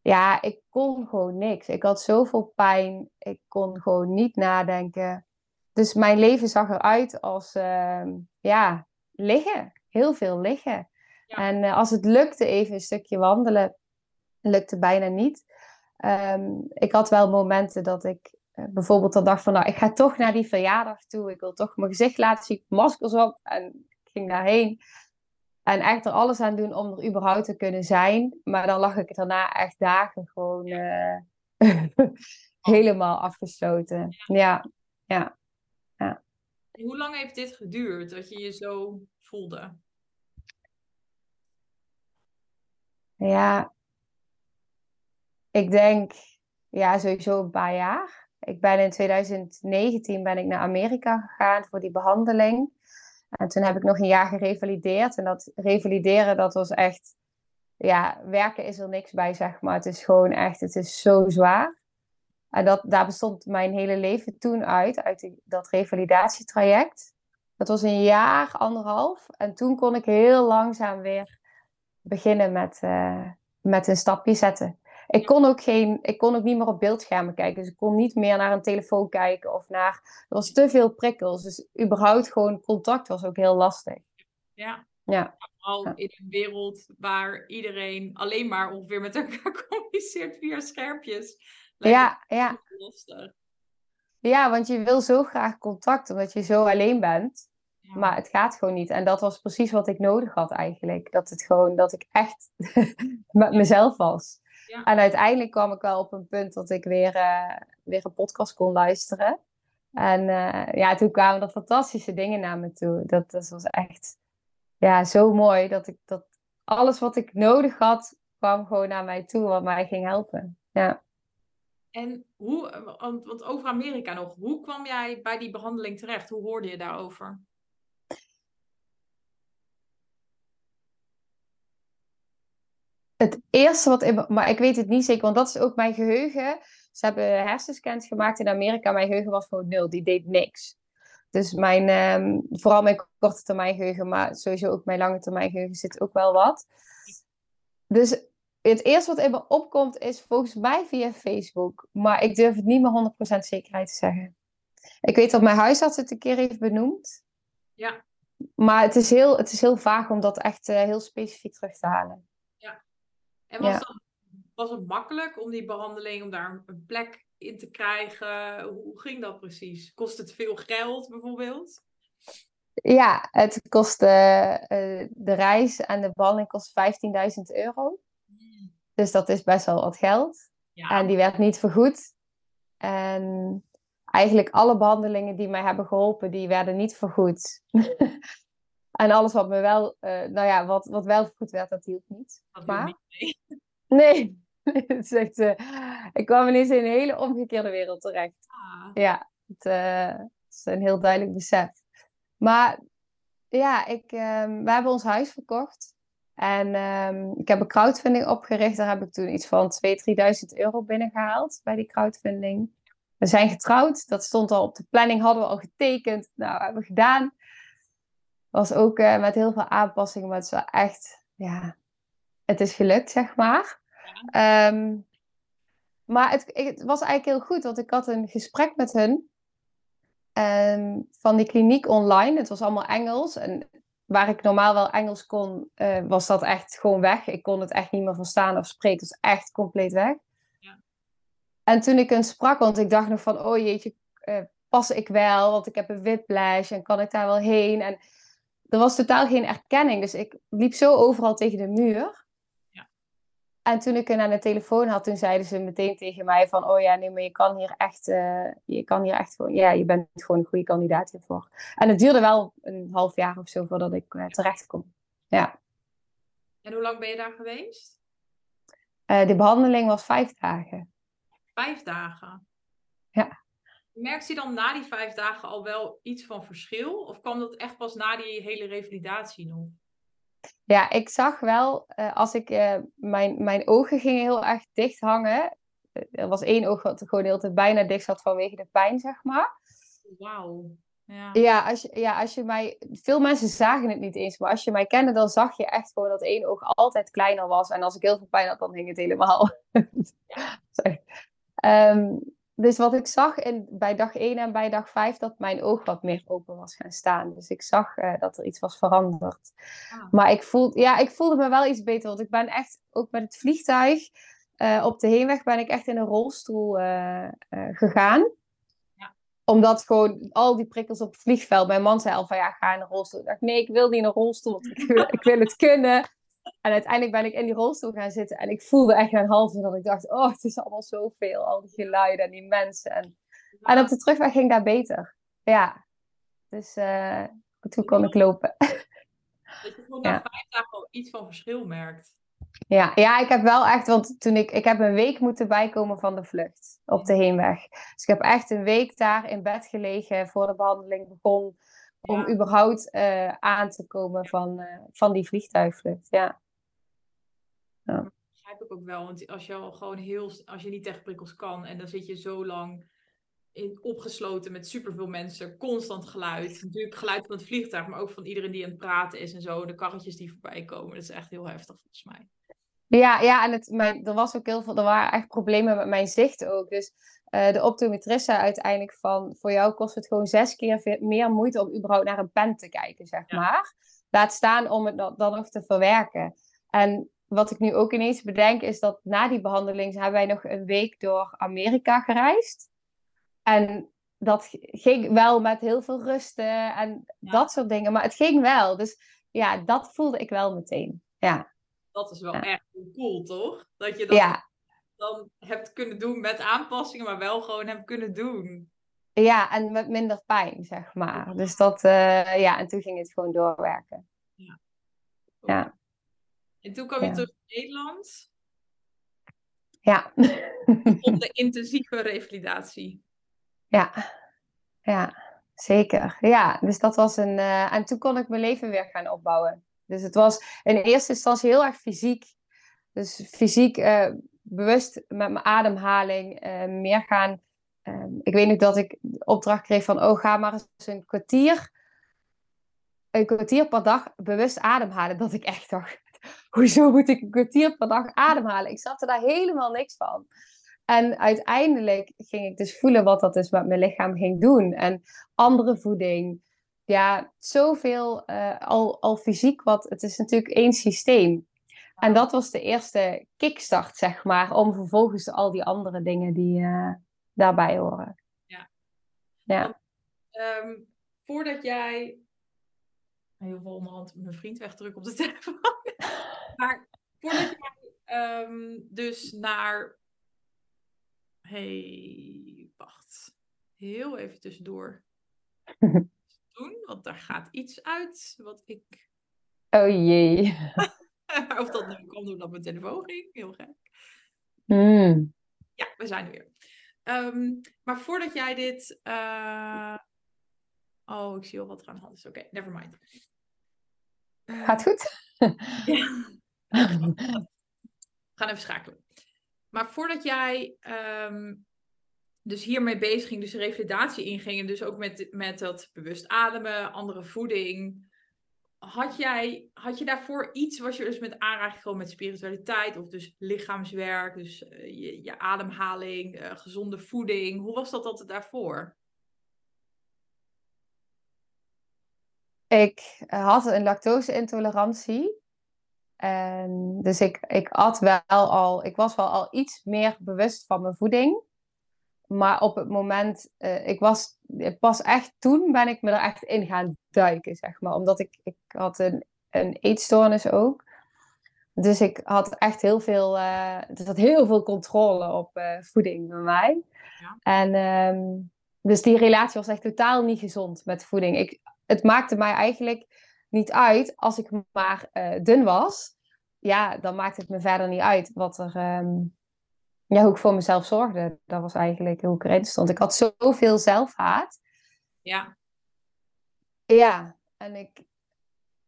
Ja, ik kon gewoon niks. Ik had zoveel pijn. Ik kon gewoon niet nadenken. Dus mijn leven zag eruit als, uh, ja, liggen. Heel veel liggen. Ja. En uh, als het lukte even een stukje wandelen, lukte bijna niet. Um, ik had wel momenten dat ik bijvoorbeeld dan dacht van, nou, ik ga toch naar die verjaardag toe. Ik wil toch mijn gezicht laten zien, maskers op. En ik ging daarheen. En echt er alles aan doen om er überhaupt te kunnen zijn. Maar dan lag ik daarna echt dagen gewoon ja. [laughs] helemaal afgesloten. Ja, ja. ja. Hoe lang heeft dit geduurd dat je je zo voelde? Ja, ik denk ja, sowieso een paar jaar. Ik ben in 2019 ben ik naar Amerika gegaan voor die behandeling. En toen heb ik nog een jaar gerevalideerd. En dat revalideren, dat was echt... Ja, werken is er niks bij, zeg maar. Het is gewoon echt, het is zo zwaar. En dat, daar bestond mijn hele leven toen uit, uit dat revalidatietraject. Dat was een jaar, anderhalf. En toen kon ik heel langzaam weer beginnen met, uh, met een stapje zetten. Ik kon, ook geen, ik kon ook niet meer op beeldschermen kijken. Dus ik kon niet meer naar een telefoon kijken of naar... Er was te veel prikkels. Dus überhaupt gewoon contact was ook heel lastig. Ja. Ja. Al in een wereld waar iedereen alleen maar ongeveer met elkaar [laughs] communiceert via schermpjes. Ja, ja. Lastig. Ja, want je wil zo graag contact, omdat je zo alleen bent. Ja. Maar het gaat gewoon niet. En dat was precies wat ik nodig had eigenlijk. Dat het gewoon, dat ik echt [laughs] met mezelf was. Ja. En uiteindelijk kwam ik wel op een punt dat ik weer, uh, weer een podcast kon luisteren. En uh, ja, toen kwamen er fantastische dingen naar me toe. Dat, dat was echt ja, zo mooi. Dat, ik, dat alles wat ik nodig had, kwam gewoon naar mij toe. Wat mij ging helpen. Ja. En hoe, want, want over Amerika nog, hoe kwam jij bij die behandeling terecht? Hoe hoorde je daarover? Het eerste wat in, maar ik weet het niet zeker, want dat is ook mijn geheugen. Ze hebben hersenscans gemaakt in Amerika. Mijn geheugen was gewoon nul, die deed niks. Dus mijn, um, vooral mijn korte termijn geheugen, maar sowieso ook mijn lange termijn geheugen zit ook wel wat. Dus het eerste wat in me opkomt is volgens mij via Facebook. Maar ik durf het niet meer 100% zekerheid te zeggen. Ik weet dat mijn huisarts het een keer heeft benoemd. Ja. Maar het is heel, het is heel vaag om dat echt uh, heel specifiek terug te halen. En was, ja. dat, was het makkelijk om die behandeling, om daar een plek in te krijgen? Hoe ging dat precies? Kost het veel geld bijvoorbeeld? Ja, het kostte uh, de reis en de behandeling kost 15.000 euro. Dus dat is best wel wat geld. Ja. En die werd niet vergoed. En eigenlijk alle behandelingen die mij hebben geholpen, die werden niet vergoed. [laughs] en alles wat me wel, uh, nou ja, wat, wat wel vergoed werd, dat hielp niet. Dat maar... niet [laughs] nee. nee. [laughs] het is echt, uh, ik kwam ineens in een hele omgekeerde wereld terecht. Ah. Ja, het, eh, het is een heel duidelijk besef. Maar ja, ik, ehm, we hebben ons huis verkocht. En ehm, ik heb een crowdfunding opgericht. Daar heb ik toen iets van 2.000, 3.000 euro binnengehaald bij die crowdfunding. We zijn getrouwd. Dat stond al op de planning. Hadden we al getekend. Nou, hebben we gedaan. Was ook eh, met heel veel aanpassingen. Maar het is wel echt, ja, het is gelukt, zeg maar. Ehm, maar het, het was eigenlijk heel goed. Want ik had een gesprek met hun. ehm, van die kliniek online. Het was allemaal Engels. En waar ik normaal wel Engels kon, eh, was dat echt gewoon weg. Ik kon het echt niet meer verstaan of spreken. Het was echt compleet weg. Ja. En toen ik hen sprak, want ik dacht nog van, oh jeetje, eh, pas ik wel? Want ik heb een whiplash en kan ik daar wel heen? En er was totaal geen erkenning. Dus ik liep zo overal tegen de muur. Ja. En toen ik hen aan de telefoon had, toen zeiden ze meteen tegen mij van, oh ja, nee, maar je kan hier echt, eh, je kan hier echt gewoon, ja, je bent gewoon een goede kandidaat hiervoor. En het duurde wel een half jaar of zo voordat ik eh, terecht kon. Ja. En hoe lang ben je daar geweest? Eh, de behandeling was vijf dagen. Vijf dagen. Ja. Merkte je dan na die vijf dagen al wel iets van verschil? Of kwam dat echt pas na die hele revalidatie nog? Ja, ik zag wel, eh, als ik, eh, mijn, mijn ogen gingen heel erg dicht hangen. Eh, Er was één oog wat gewoon de hele tijd bijna dicht zat vanwege de pijn, zeg maar. Wauw. Ja. Ja als, je, ja, als je mij... Veel mensen zagen het niet eens, maar als je mij kende, dan zag je echt gewoon dat één oog altijd kleiner was. En als ik heel veel pijn had, dan hing het helemaal. [laughs] Sorry. Ehm, dus wat ik zag in, bij dag 1 en bij dag 5, dat mijn oog wat meer open was gaan staan. Dus ik zag eh, dat er iets was veranderd. Ah. Maar ik, voel, ja, ik voelde me wel iets beter, want ik ben echt, ook met het vliegtuig, eh, op de heenweg ben ik echt in een rolstoel eh, gegaan. Ja. Omdat gewoon al die prikkels op het vliegveld, mijn man zei al van ja, ga in een rolstoel. Ik dacht nee, ik wil niet in een rolstoel, want ik wil, ik wil het kunnen. En uiteindelijk ben ik in die rolstoel gaan zitten en ik voelde echt een halve dat ik dacht, oh, het is allemaal zoveel, al die geluiden en die mensen. En, en op de terugweg ging dat beter. Ja, dus eh, toen kon ik lopen. [laughs] Dat je gewoon Ja. na vijf dagen al iets van verschil merkt. Ja, ja, ik heb wel echt, want toen ik, ik heb een week moeten bijkomen van de vlucht op de heenweg. Dus ik heb echt een week daar in bed gelegen voor de behandeling begon, om überhaupt eh, aan te komen van, eh, van die vliegtuigvlucht. Ja. begrijp ik ook wel. Want als je al gewoon heel, als je niet tegen prikkels kan en dan zit je zo lang in, opgesloten met superveel mensen, constant geluid. Natuurlijk geluid van het vliegtuig, maar ook van iedereen die aan het praten is en zo. De karretjes die voorbij komen. Dat is echt heel heftig volgens mij. Ja, ja, en het, mijn, er was ook heel veel, er waren echt problemen met mijn zicht ook. Dus eh, de optometrist zei uiteindelijk van, voor jou kost het gewoon zes keer meer moeite om überhaupt naar een pen te kijken, zeg Ja. maar. Laat staan om het dan nog te verwerken. En wat ik nu ook ineens bedenk, is dat na die behandeling hebben wij nog een week door Amerika gereisd. En dat ging wel met heel veel rusten en Ja. dat soort dingen. Maar het ging wel. Dus ja, dat voelde ik wel meteen. Ja, Dat is wel Ja. echt cool, toch? Dat je dat ja. Dan hebt kunnen doen met aanpassingen, maar wel gewoon hebt kunnen doen. Ja, en met minder pijn, zeg maar. Dus dat, eh, ja, en toen ging het gewoon doorwerken. Ja. En toen kwam je Ja. terug in Nederland Ja, [laughs] op de [laughs] intensieve revalidatie. ja, ja, zeker. Ja, dus dat was een. eh, en toen kon ik mijn leven weer gaan opbouwen. Dus het was in eerste instantie heel erg fysiek. Dus fysiek eh, bewust met mijn ademhaling eh, meer gaan. eh, ik weet nog dat ik de opdracht kreeg van: oh, ga maar eens een kwartier. Een kwartier per dag bewust ademhalen. Dat ik echt dacht: [laughs] hoezo moet ik een kwartier per dag ademhalen? Ik snapte daar helemaal niks van. En uiteindelijk ging ik dus voelen wat dat dus met mijn lichaam ging doen. En andere voeding. Ja, zoveel eh, al, al fysiek wat. Het is natuurlijk één systeem. En dat was de eerste kickstart, zeg maar. Om vervolgens al die andere dingen die eh, daarbij horen. Ja. Ja. Ehm, voordat jij. Heel veel onderhand mijn vriend wegdrukken op de [laughs] telefoon. maar voordat jij ehm, dus naar. hey, wacht. Heel even tussendoor. [laughs] doen, want daar gaat iets uit wat ik. Oh jee. [laughs] [laughs] of dat nu kwam doordat mijn telefoon ging. Heel gek. Hmm. Ja, we zijn er weer. Ehm, maar voordat jij dit. Uh... Oh, ik zie al wat er aan de hand is. Oké, okay, never mind. Gaat goed? ja. [laughs] We gaan even schakelen. Maar voordat jij um, dus hiermee bezig ging, dus de revalidatie inging, en dus ook met, met dat bewust ademen, andere voeding. Had, jij, had je daarvoor iets, was je dus met aanraking gewoon met spiritualiteit of dus lichaamswerk, dus uh, je, je, ademhaling, uh, gezonde voeding? Hoe was dat altijd daarvoor? Ik had een lactose-intolerantie. En dus ik, ik at wel al, ik was wel al iets meer bewust van mijn voeding. Maar op het moment, uh, ik was pas echt toen ben ik me er echt in gaan duiken, zeg maar. Omdat ik, ik had een, een eetstoornis ook. Dus ik had echt heel veel, uh, er zat heel veel controle op uh, voeding bij mij. Ja. En um, dus die relatie was echt totaal niet gezond met voeding. Ik, het maakte mij eigenlijk niet uit als ik maar dun was. Ja, dan maakte het me verder niet uit wat er, um, ja, hoe ik voor mezelf zorgde. Dat was eigenlijk hoe ik erin stond. Ik had zoveel zelfhaat. Ja. Ja, en ik,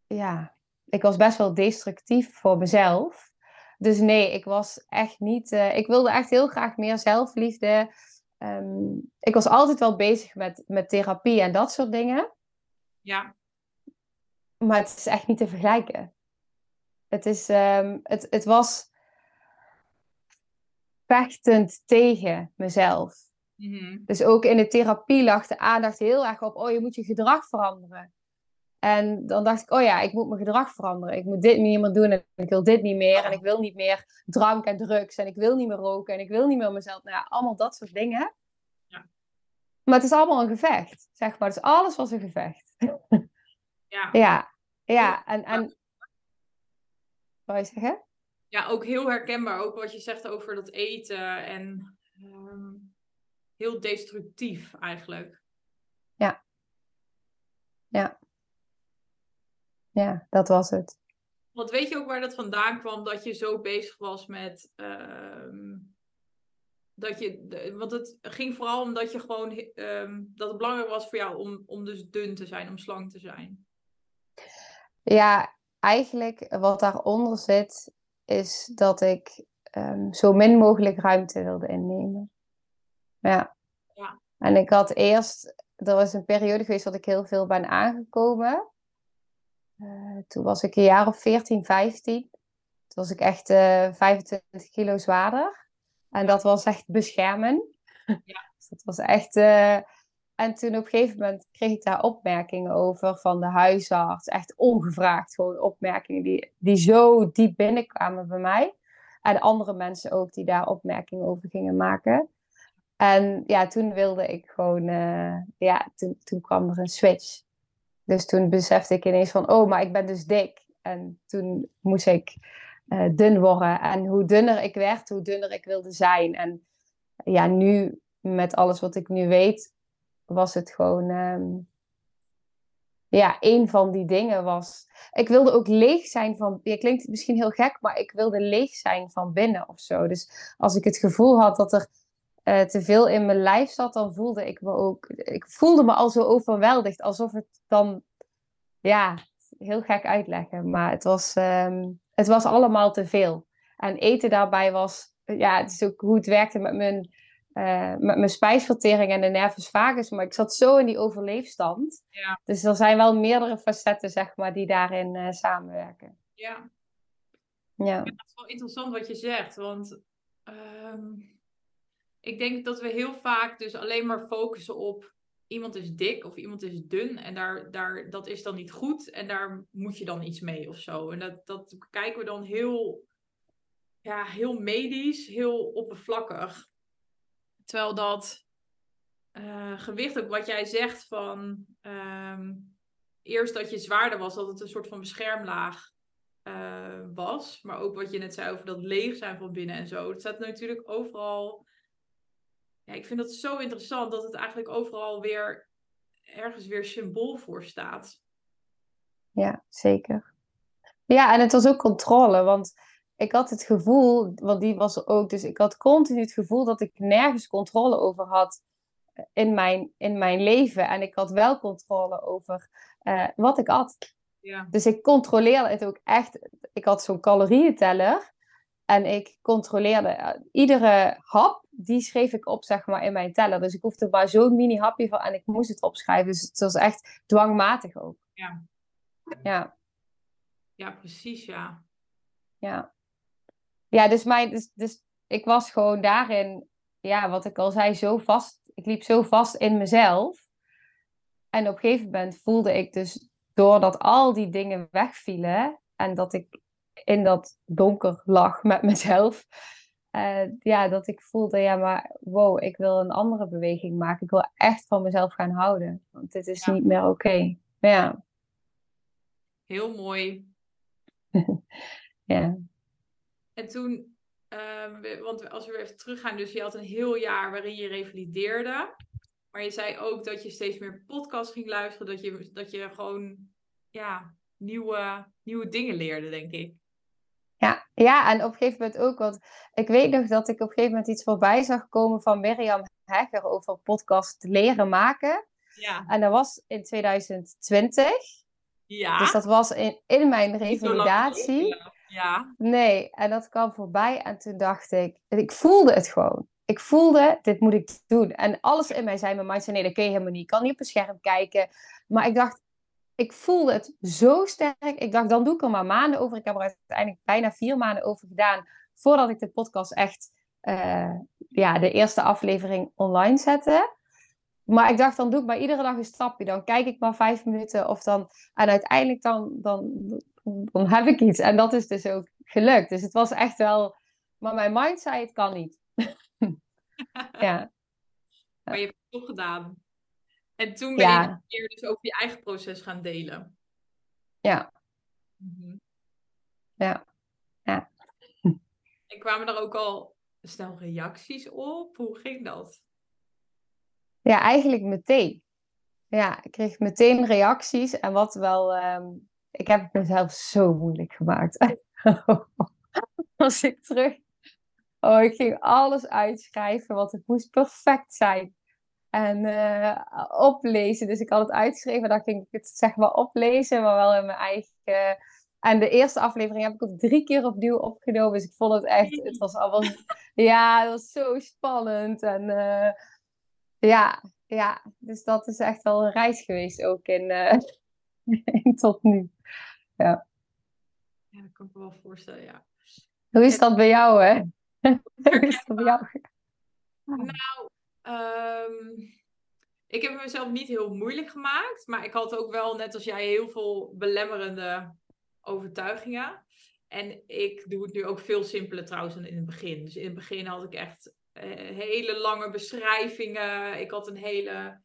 ja, ik was best wel destructief voor mezelf. Dus nee, ik was echt niet. Uh, ik wilde echt heel graag meer zelfliefde. Um, ik was altijd wel bezig met, met therapie en dat soort dingen. Ja. Maar het is echt niet te vergelijken. Het, is, um, het, het was vechtend tegen mezelf. Mm-hmm. Dus ook in de therapie lag de aandacht heel erg op, oh je moet je gedrag veranderen. En dan dacht ik, oh ja, ik moet mijn gedrag veranderen. Ik moet dit niet meer doen en ik wil dit niet meer. En ik wil niet meer drank en drugs en ik wil niet meer roken en ik wil niet meer mezelf. Nou ja, allemaal dat soort dingen. Ja. Maar het is allemaal een gevecht, zeg maar. Dus alles was een gevecht. [laughs] Ja. ja, ja. En, en... Wat je zeggen? Ja, ook heel herkenbaar. Ook wat je zegt over dat eten. En um, heel destructief eigenlijk. Ja. Ja. Ja, dat was het. Want weet je ook waar dat vandaan kwam? Dat je zo bezig was met... Um, dat je, want het ging vooral omdat je gewoon... Um, dat het belangrijk was voor jou om, om dus dun te zijn, om slank te zijn. Ja, eigenlijk wat daaronder zit is dat ik um, zo min mogelijk ruimte wilde innemen. Ja. ja. En ik had eerst, er was een periode geweest dat ik heel veel ben aangekomen. Uh, toen was ik een jaar of 14, 15. Toen was ik echt uh, eh, 25 kilo zwaarder. En dat was echt beschermen. Ja. [laughs] dus dat was echt. Uh, en toen op een gegeven moment kreeg ik daar opmerkingen over van de huisarts. Echt ongevraagd gewoon opmerkingen die, die zo diep binnenkwamen bij mij. En andere mensen ook die daar opmerkingen over gingen maken. En ja, toen wilde ik gewoon, uh, ja, toen, toen kwam er een switch. Dus toen besefte ik ineens van, oh, maar ik ben dus dik. En toen moest ik uh, dun worden. En hoe dunner ik werd, hoe dunner ik wilde zijn. En ja, nu met alles wat ik nu weet, was het gewoon. Um, ja, een van die dingen was. Ik wilde ook leeg zijn van. Je klinkt misschien heel gek, maar ik wilde leeg zijn van binnen of zo. Dus als ik het gevoel had dat er uh, te veel in mijn lijf zat, dan voelde ik me ook. Ik voelde me al zo overweldigd, alsof het dan. Ja, heel gek uitleggen, maar het was, um, het was allemaal te veel. En eten daarbij was. Ja, het is ook hoe het werkte met mijn uh, met mijn spijsvertering en de nervus vagus. Maar ik zat zo in die overleefstand. Ja. Dus er zijn wel meerdere facetten, zeg maar, die daarin uh, samenwerken. Ja. ja. Het is wel interessant wat je zegt. Want um, ik denk dat we heel vaak dus alleen maar focussen op iemand is dik of iemand is dun. En daar, daar, dat is dan niet goed. En daar moet je dan iets mee of zo. En dat, dat kijken we dan heel, ja, heel medisch, heel oppervlakkig. Terwijl dat uh, gewicht, ook wat jij zegt van um, eerst dat je zwaarder was, dat het een soort van beschermlaag uh, was. Maar ook wat je net zei over dat leeg zijn van binnen en zo. Het staat natuurlijk overal. Ja, ik vind dat zo interessant dat het eigenlijk overal weer ergens weer symbool voor staat. Ja, zeker. Ja, en het was ook controle, want ik had het gevoel, want die was er ook, dus ik had continu het gevoel dat ik nergens controle over had in mijn, in mijn leven. En ik had wel controle over uh, wat ik at. Ja. Dus ik controleerde het ook echt. Ik had zo'n calorieënteller. En ik controleerde uh, iedere hap, die schreef ik op, zeg maar, in mijn teller. Dus ik hoefde maar zo'n mini hapje van en ik moest het opschrijven. Dus het was echt dwangmatig ook. Ja. Ja. Ja, precies, ja. Ja. Ja, dus, mijn, dus, dus ik was gewoon daarin, ja, wat ik al zei, zo vast. Ik liep zo vast in mezelf. En op een gegeven moment voelde ik dus, doordat al die dingen wegvielen en dat ik in dat donker lag met [laughs] mezelf, uh, ja, dat ik voelde, ja, maar wow, ik wil een andere beweging maken. Ik wil echt van mezelf gaan houden. Want dit is niet meer oké. Ja. Heel mooi. [laughs] ja. En toen, uh, want als we weer even teruggaan, dus je had een heel jaar waarin je revalideerde. Maar je zei ook dat je steeds meer podcast ging luisteren, dat je, dat je gewoon ja, nieuwe, nieuwe dingen leerde, denk ik. Ja, ja, en op een gegeven moment ook, want ik weet nog dat ik op een gegeven moment iets voorbij zag komen van Mirjam Hegger over podcast leren maken. Ja. En dat was in 2020. Ja. Dus dat was in, in mijn revalidatie. Ja. Nee, en dat kwam voorbij en toen dacht ik, ik voelde het gewoon. Ik voelde, dit moet ik doen. En alles in mij zei, mijn mind zei, nee, dat kun je helemaal niet. Ik kan niet op een scherm kijken. Maar ik dacht, ik voelde het zo sterk. Ik dacht, dan doe ik er maar maanden over. Ik heb er uiteindelijk bijna vier maanden over gedaan voordat ik de podcast echt, uh, ja, de eerste aflevering online zette. Maar ik dacht, dan doe ik maar iedere dag een stapje. Dan kijk ik maar vijf minuten of dan, en uiteindelijk dan, dan, dan heb ik iets. En dat is dus ook gelukt. Dus het was echt wel, maar mijn mind zei, het kan niet. [laughs] ja. Maar je hebt het toch gedaan. En toen ben je weer dus over je eigen proces gaan delen. Ja. Mhm. Ja. Ja. [laughs] En kwamen er ook al snel reacties op? Hoe ging dat? Ja, eigenlijk meteen. Ja, ik kreeg meteen reacties. En wat wel... Ehm, ik heb het mezelf zo moeilijk gemaakt. [laughs] Als ik terug... Oh, ik ging alles uitschrijven, want het moest perfect zijn en uh, oplezen. Dus ik had het uitgeschreven en dan ging ik het zeg maar oplezen, maar wel in mijn eigen. En de eerste aflevering heb ik ook drie keer opnieuw opgenomen. Dus ik vond het echt, het was allemaal, ja, het was zo spannend. En uh, ja, ja, dus dat is echt wel een reis geweest ook in, [laughs] tot nu. Ja. ja, dat kan ik me wel voorstellen, ja. Hoe is dat bij jou, hè? [laughs] Hoe is dat bij jou? Nou, Um, ik heb mezelf niet heel moeilijk gemaakt, maar ik had ook wel, net als jij, heel veel belemmerende overtuigingen. En ik doe het nu ook veel simpeler trouwens dan in het begin. Dus in het begin had ik echt uh, hele lange beschrijvingen. Ik had een hele,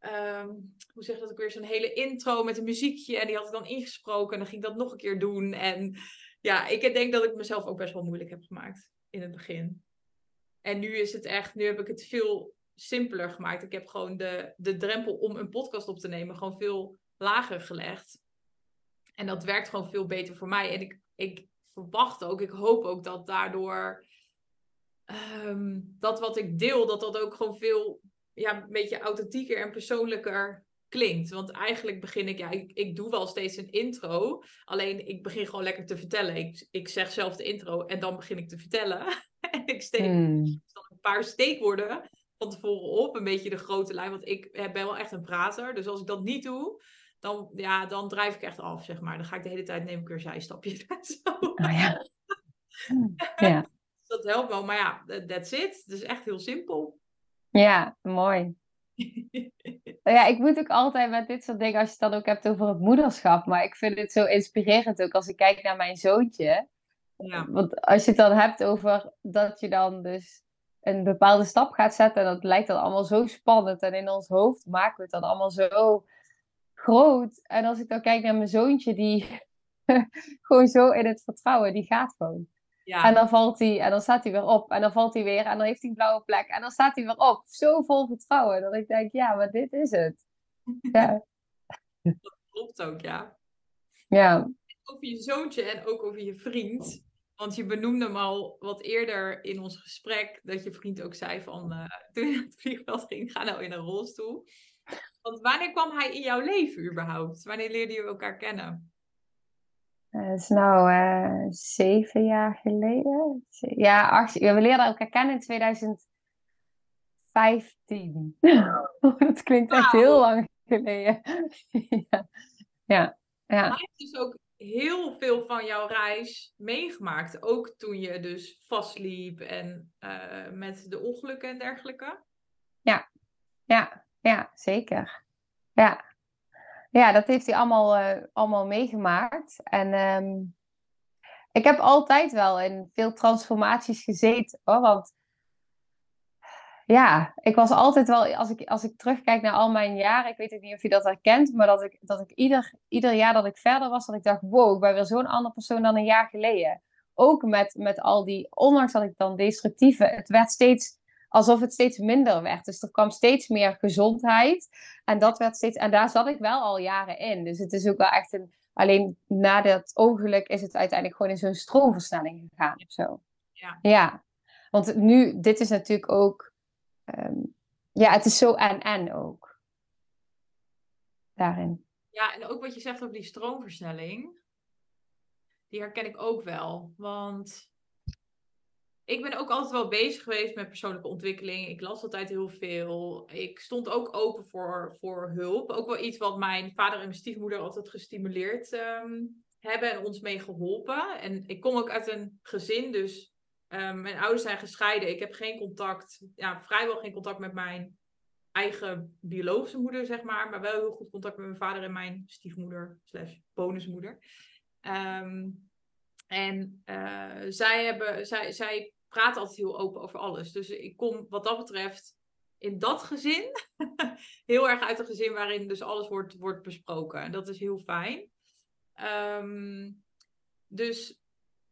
um, hoe zeg dat ook weer, zo'n hele intro met een muziekje. En die had ik dan ingesproken en dan ging ik dat nog een keer doen. En ja, ik denk dat ik mezelf ook best wel moeilijk heb gemaakt in het begin. En nu is het echt, nu heb ik het veel simpeler gemaakt. Ik heb gewoon de, de drempel om een podcast op te nemen gewoon veel lager gelegd. En dat werkt gewoon veel beter voor mij. En ik, ik verwacht ook, ik hoop ook dat daardoor um, dat wat ik deel, dat dat ook gewoon veel, ja, een beetje authentieker en persoonlijker klinkt. Want eigenlijk begin ik, ja, ik, ik doe wel steeds een intro. Alleen ik begin gewoon lekker te vertellen. Ik, ik zeg zelf de intro en dan begin ik te vertellen. [laughs] en ik steek hmm. dan een paar steekwoorden van tevoren op. Een beetje de grote lijn. Want ik ben wel echt een prater. Dus als ik dat niet doe, dan, ja, dan drijf ik echt af, zeg maar. Dan ga ik de hele tijd neem ik weer zijstapjes. [laughs] Oh, ja. [laughs] ja. dat helpt wel. Maar ja, that's it. Het is echt heel simpel. Ja, mooi. [laughs] ja, ik moet ook altijd met dit soort dingen, als je het dan ook hebt over het moederschap. Maar ik vind het zo inspirerend ook als ik kijk naar mijn zoontje. Ja. Want als je het dan hebt over dat je dan dus een bepaalde stap gaat zetten, en dat lijkt dan allemaal zo spannend. En in ons hoofd maken we het dan allemaal zo groot. En als ik dan kijk naar mijn zoontje, die [laughs] gewoon zo in het vertrouwen, die gaat gewoon. Ja. En dan valt hij, en dan staat hij weer op, en dan valt hij weer, en dan heeft hij een blauwe plek, en dan staat hij weer op. Zo vol vertrouwen, dat ik denk, ja, maar dit is het. [laughs] Ja. Dat klopt ook, ja. Ja. Over je zoontje en ook over je vriend. Want je benoemde hem al wat eerder in ons gesprek, dat je vriend ook zei van, uh, [laughs] toen je naar het vliegveld ging, ga nou in een rolstoel. Want wanneer kwam hij in jouw leven überhaupt? Wanneer leerden jullie elkaar kennen? Het uh, is nou uh, zeven jaar geleden. Ja, acht, we leerden elkaar kennen in 2015. [laughs] dat klinkt echt heel lang geleden. [laughs] ja. ja. ja. Hij heeft dus ook heel veel van jouw reis meegemaakt. Ook toen je dus vastliep en uh, met de ongelukken en dergelijke. Ja, ja, ja, zeker. Ja. Ja, dat heeft hij allemaal, uh, allemaal meegemaakt. En um, ik heb altijd wel in veel transformaties gezeten. Hoor, want ja, ik was altijd wel, als ik, als ik terugkijk naar al mijn jaren, ik weet niet of je dat herkent, maar dat ik, dat ik ieder, ieder jaar dat ik verder was, dat ik dacht, wow, ik ben weer zo'n andere persoon dan een jaar geleden. Ook met, met al die, ondanks dat ik dan destructieve, het werd steeds alsof het steeds minder werd. Dus er kwam steeds meer gezondheid. En dat werd steeds, en daar zat ik wel al jaren in. Dus het is ook wel echt een, alleen na dat ongeluk is het uiteindelijk gewoon in zo'n stroomversnelling gegaan of zo. Ja. ja. Want nu, dit is natuurlijk ook Um, ja, het is zo en-en ook. Daarin. Ja, en ook wat je zegt over die stroomversnelling. Die herken ik ook wel. Want ik ben ook altijd wel bezig geweest met persoonlijke ontwikkeling. Ik las altijd heel veel. Ik stond ook open voor, voor hulp. Ook wel iets wat mijn vader en mijn stiefmoeder altijd gestimuleerd um, hebben en ons mee geholpen. En ik kom ook uit een gezin, dus Um, mijn ouders zijn gescheiden. Ik heb geen contact, ja, vrijwel geen contact met mijn eigen biologische moeder, zeg maar. Maar wel heel goed contact met mijn vader en mijn stiefmoeder, slash bonusmoeder. Um, en uh, zij, hebben, zij, zij praten altijd heel open over alles. Dus ik kom wat dat betreft in dat gezin [laughs] heel erg uit een gezin waarin dus alles wordt, wordt besproken. En dat is heel fijn. Um, dus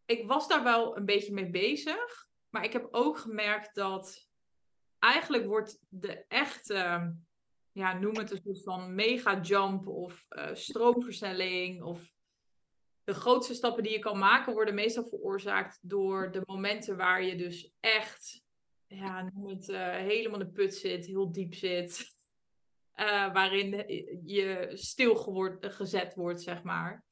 ik was daar wel een beetje mee bezig. Maar ik heb ook gemerkt dat eigenlijk wordt de echte, ja, noem het een soort van mega jump of uh, stroomversnelling of de grootste stappen die je kan maken worden meestal veroorzaakt door de momenten waar je dus echt, ja, noem het, uh, helemaal in de put zit, heel diep zit. Uh, waarin je stil gezet wordt, zeg maar.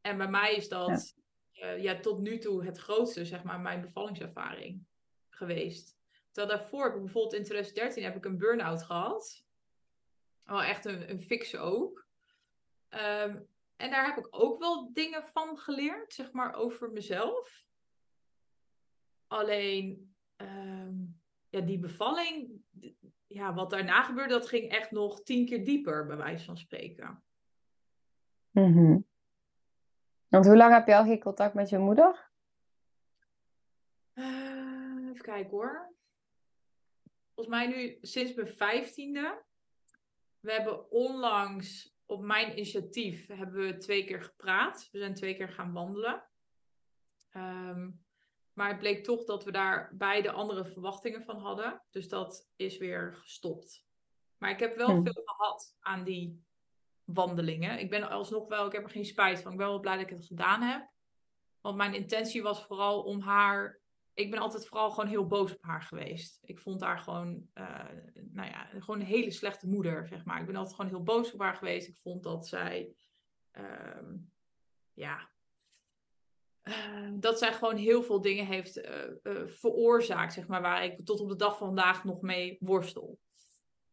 En bij mij is dat uh, ja, tot nu toe het grootste, zeg maar, mijn bevallingservaring geweest. Terwijl daarvoor heb ik bijvoorbeeld in 2013 heb ik een burn-out gehad. Wel echt een, een fixe ook. Um, en daar heb ik ook wel dingen van geleerd, zeg maar, over mezelf. Alleen, um, ja, die bevalling, ja, wat daarna gebeurde, dat ging echt nog tien keer dieper, bij wijze van spreken. Mm want hoe lang heb je al geen contact met je moeder? Uh, even kijken hoor. Volgens mij nu sinds mijn vijftiende. We hebben onlangs op mijn initiatief hebben we twee keer gepraat. We zijn twee keer gaan wandelen. Um, maar het bleek toch dat we daar beide andere verwachtingen van hadden. Dus dat is weer gestopt. Maar ik heb wel veel gehad aan die wandelingen. Ik ben alsnog wel, ik heb er geen spijt van. Ik ben wel blij dat ik het gedaan heb. Want mijn intentie was vooral om haar. Ik ben altijd vooral gewoon heel boos op haar geweest. Ik vond haar gewoon, uh, nou ja, gewoon een hele slechte moeder, zeg maar. Ik ben altijd gewoon heel boos op haar geweest. Ik vond dat zij, uh, ja, uh, dat zij gewoon heel veel dingen heeft eh, veroorzaakt, zeg maar, waar ik tot op de dag van vandaag nog mee worstel.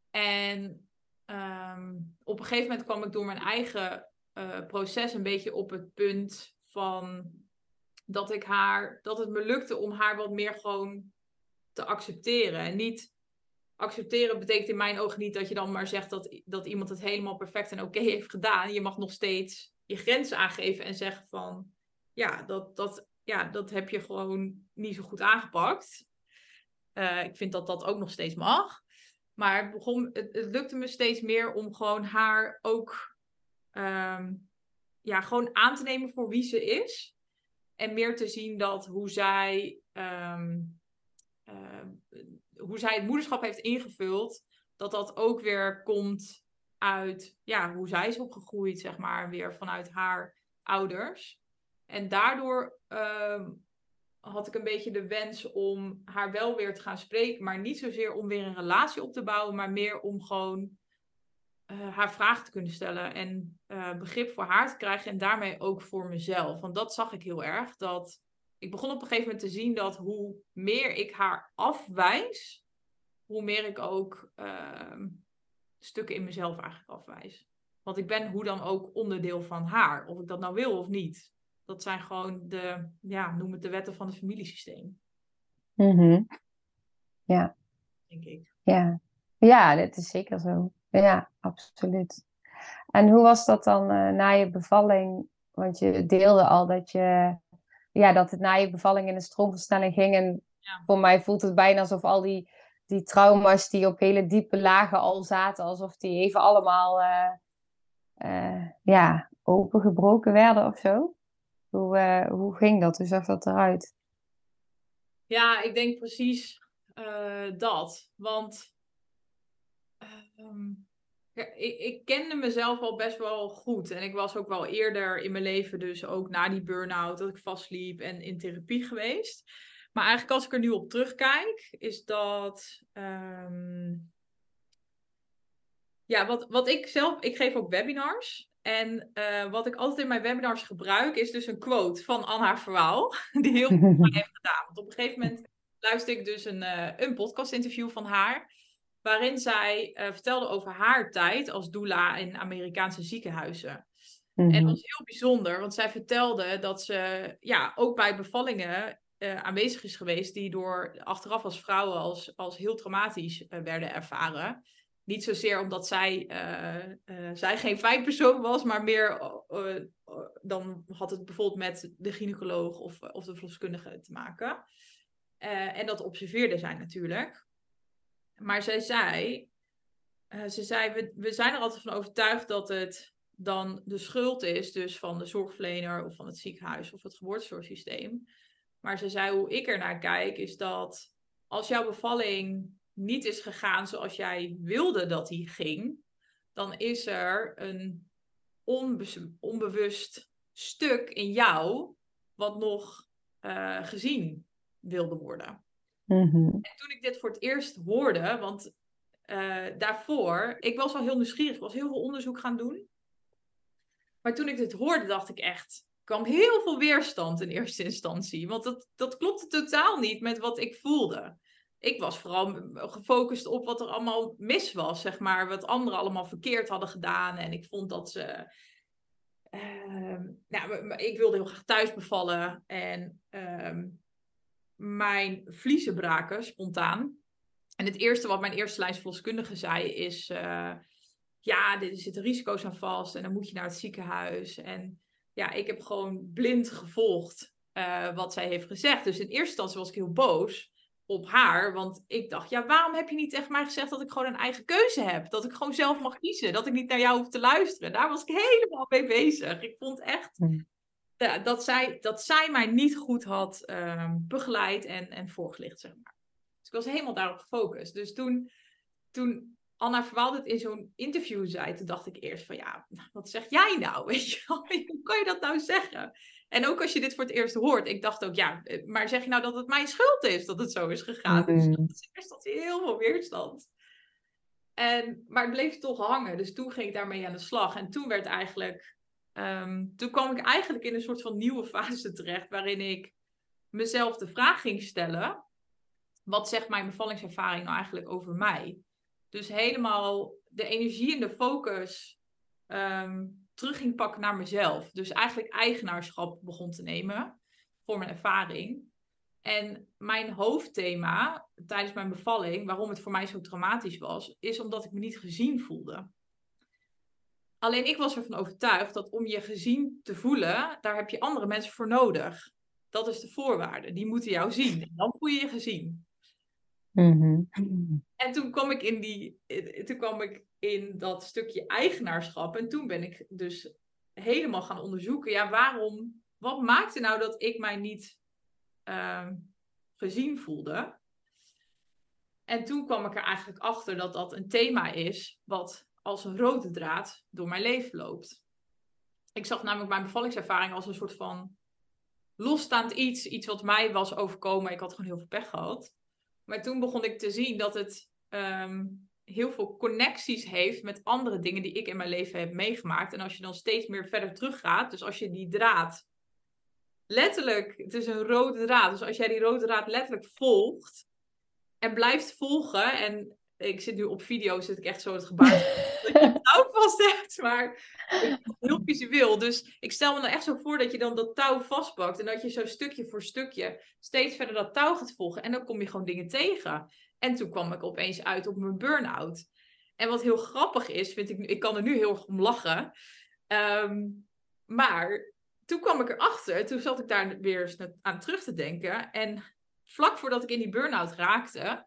En um, op een gegeven moment kwam ik door mijn eigen proces een beetje op het punt van dat ik haar, dat het me lukte om haar wat meer gewoon te accepteren. En niet accepteren betekent in mijn ogen niet dat je dan maar zegt dat, dat iemand het helemaal perfect en oké heeft gedaan. Je mag nog steeds je grenzen aangeven en zeggen van ja, dat, dat, ja, dat heb je gewoon niet zo goed aangepakt. Uh, ik vind dat dat ook nog steeds mag. Maar het, begon, het, het, lukte me steeds meer om gewoon haar ook um, ja, gewoon aan te nemen voor wie ze is. En meer te zien dat hoe zij, um, uh, hoe zij het moederschap heeft ingevuld, dat dat ook weer komt uit ja, hoe zij is opgegroeid, zeg maar, weer vanuit haar ouders. En daardoor um, had ik een beetje de wens om haar wel weer te gaan spreken. Maar niet zozeer om weer een relatie op te bouwen, maar meer om gewoon uh, haar vragen te kunnen stellen. En uh, begrip voor haar te krijgen en daarmee ook voor mezelf. Want dat zag ik heel erg. Dat ik begon op een gegeven moment te zien dat hoe meer ik haar afwijs, hoe meer ik ook ehm, stukken in mezelf eigenlijk afwijs. Want ik ben hoe dan ook onderdeel van haar, of ik dat nou wil of niet. Dat zijn gewoon de, ja, noem het de wetten van het familiesysteem. Mm Ja. Denk ik. Ja. ja, dat is zeker zo. Ja, absoluut. En hoe was dat dan uh, na je bevalling? Want je deelde al dat, je, ja, dat het na je bevalling in een stroomversnelling ging. En voor mij voelt het bijna alsof al die, die trauma's die op hele diepe lagen al zaten, alsof die even allemaal uh, uh, ja, opengebroken werden of zo. Hoe, hoe ging dat? Hoe zag dat eruit? Ja, ik denk precies dat. Want um, ja, ik, ik, kende mezelf al best wel goed. En ik was ook wel eerder in mijn leven, dus ook na die burn-out, dat ik vastliep en in therapie geweest. Maar eigenlijk als ik er nu op terugkijk, is dat. Um, ja, wat, wat ik zelf. Ik geef ook webinars. En uh, wat ik altijd in mijn webinars gebruik, is dus een quote van Anna Verwaal. [laughs] Die heel veel [laughs] heeft gedaan. Want op een gegeven moment luister ik dus een, uh, een podcast interview van haar waarin zij uh, vertelde over haar tijd als doula in Amerikaanse ziekenhuizen. En dat mhm. was heel bijzonder, want zij vertelde dat ze ja, ook bij bevallingen uh, aanwezig is geweest, die door achteraf als vrouwen als, als heel traumatisch uh, werden ervaren. Niet zozeer omdat zij, zij geen feitpersoon was, maar meer dan had het bijvoorbeeld met de gynaecoloog of, of de verloskundige te maken. en dat observeerde zij natuurlijk. Maar zij zei, uh, ze zei we, we zijn er altijd van overtuigd dat het dan de schuld is dus van de zorgverlener of van het ziekenhuis of het geboortezorgsysteem. Maar ze zei hoe ik er naar kijk is dat als jouw bevalling niet is gegaan zoals jij wilde dat die ging, dan is er een onbewust stuk in jou wat nog uh, gezien wilde worden. Mhm. En toen ik dit voor het eerst hoorde, want uh, daarvoor, ik was al heel nieuwsgierig, ik was heel veel onderzoek gaan doen. Maar toen ik dit hoorde, dacht ik echt, kwam heel veel weerstand in eerste instantie. Want dat, dat klopte totaal niet met wat ik voelde. Ik was vooral gefocust op wat er allemaal mis was, zeg maar. Wat anderen allemaal verkeerd hadden gedaan. En ik vond dat ze. Uh, nou, ik wilde heel graag thuis bevallen. En uh, mijn vliezen braken, spontaan. En het eerste wat mijn eerste lijnsverloskundige zei is... Uh, ja, er zitten risico's aan vast en dan moet je naar het ziekenhuis. En ja, ik heb gewoon blind gevolgd uh, wat zij heeft gezegd. Dus in eerste instantie was ik heel boos op haar. Want ik dacht, ja, waarom heb je niet tegen mij gezegd dat ik gewoon een eigen keuze heb? Dat ik gewoon zelf mag kiezen. Dat ik niet naar jou hoef te luisteren. Daar was ik helemaal mee bezig. Ik vond echt ja, dat, zij, dat zij mij niet goed had um, begeleid en, en voorgelicht, zeg maar. Dus ik was helemaal daarop gefocust. Dus toen, toen Anna Verwaal dit in zo'n interview zei, toen dacht ik eerst van ja, [laughs] wat zeg jij nou? [laughs] Weet je Hoe kan je dat nou zeggen? En ook als je dit voor het eerst hoort, ik dacht ook ja, eh, maar zeg je nou dat het mijn schuld is dat het zo is gegaan? Mm. Dus dat is eerst heel veel weerstand. En, maar het bleef toch hangen. Dus toen ging ik daarmee aan de slag. En toen werd eigenlijk Ehm, toen kwam ik eigenlijk in een soort van nieuwe fase terecht, waarin ik mezelf de vraag ging stellen: wat zegt mijn bevallingservaring nou eigenlijk over mij? Dus helemaal de energie en de focus um, terug ging pakken naar mezelf. Dus eigenlijk eigenaarschap begon te nemen voor mijn ervaring. En mijn hoofdthema tijdens mijn bevalling, waarom het voor mij zo traumatisch was, is omdat ik me niet gezien voelde. Alleen ik was ervan overtuigd dat om je gezien te voelen, daar heb je andere mensen voor nodig. Dat is de voorwaarde. Die moeten jou zien. En dan voel je je gezien. Mhm. En toen kwam ik in die, toen kwam ik in dat stukje eigenaarschap. En toen ben ik dus helemaal gaan onderzoeken. Ja, waarom? Wat maakte nou dat ik mij niet uh, gezien voelde? En toen kwam ik er eigenlijk achter dat dat een thema is wat als een rode draad door mijn leven loopt. Ik zag namelijk mijn bevallingservaring als een soort van losstaand iets, iets wat mij was overkomen. Ik had gewoon heel veel pech gehad. Maar toen begon ik te zien dat het ehm, heel veel connecties heeft met andere dingen die ik in mijn leven heb meegemaakt. En als je dan steeds meer verder teruggaat, dus als je die draad letterlijk, het is een rode draad. Dus als jij die rode draad letterlijk volgt en blijft volgen en ik zit nu op video, zit ik echt zo het gebaar [laughs] dat je het touw vast hebt, maar heel visueel. Dus ik stel me dan echt zo voor dat je dan dat touw vastpakt en dat je zo stukje voor stukje steeds verder dat touw gaat volgen en dan kom je gewoon dingen tegen. En toen kwam ik opeens uit op mijn burn-out. En wat heel grappig is, vind ik, ik kan er nu heel erg om lachen. Ehm, maar toen kwam ik erachter, toen zat ik daar weer eens aan terug te denken. En vlak voordat ik in die burn-out raakte,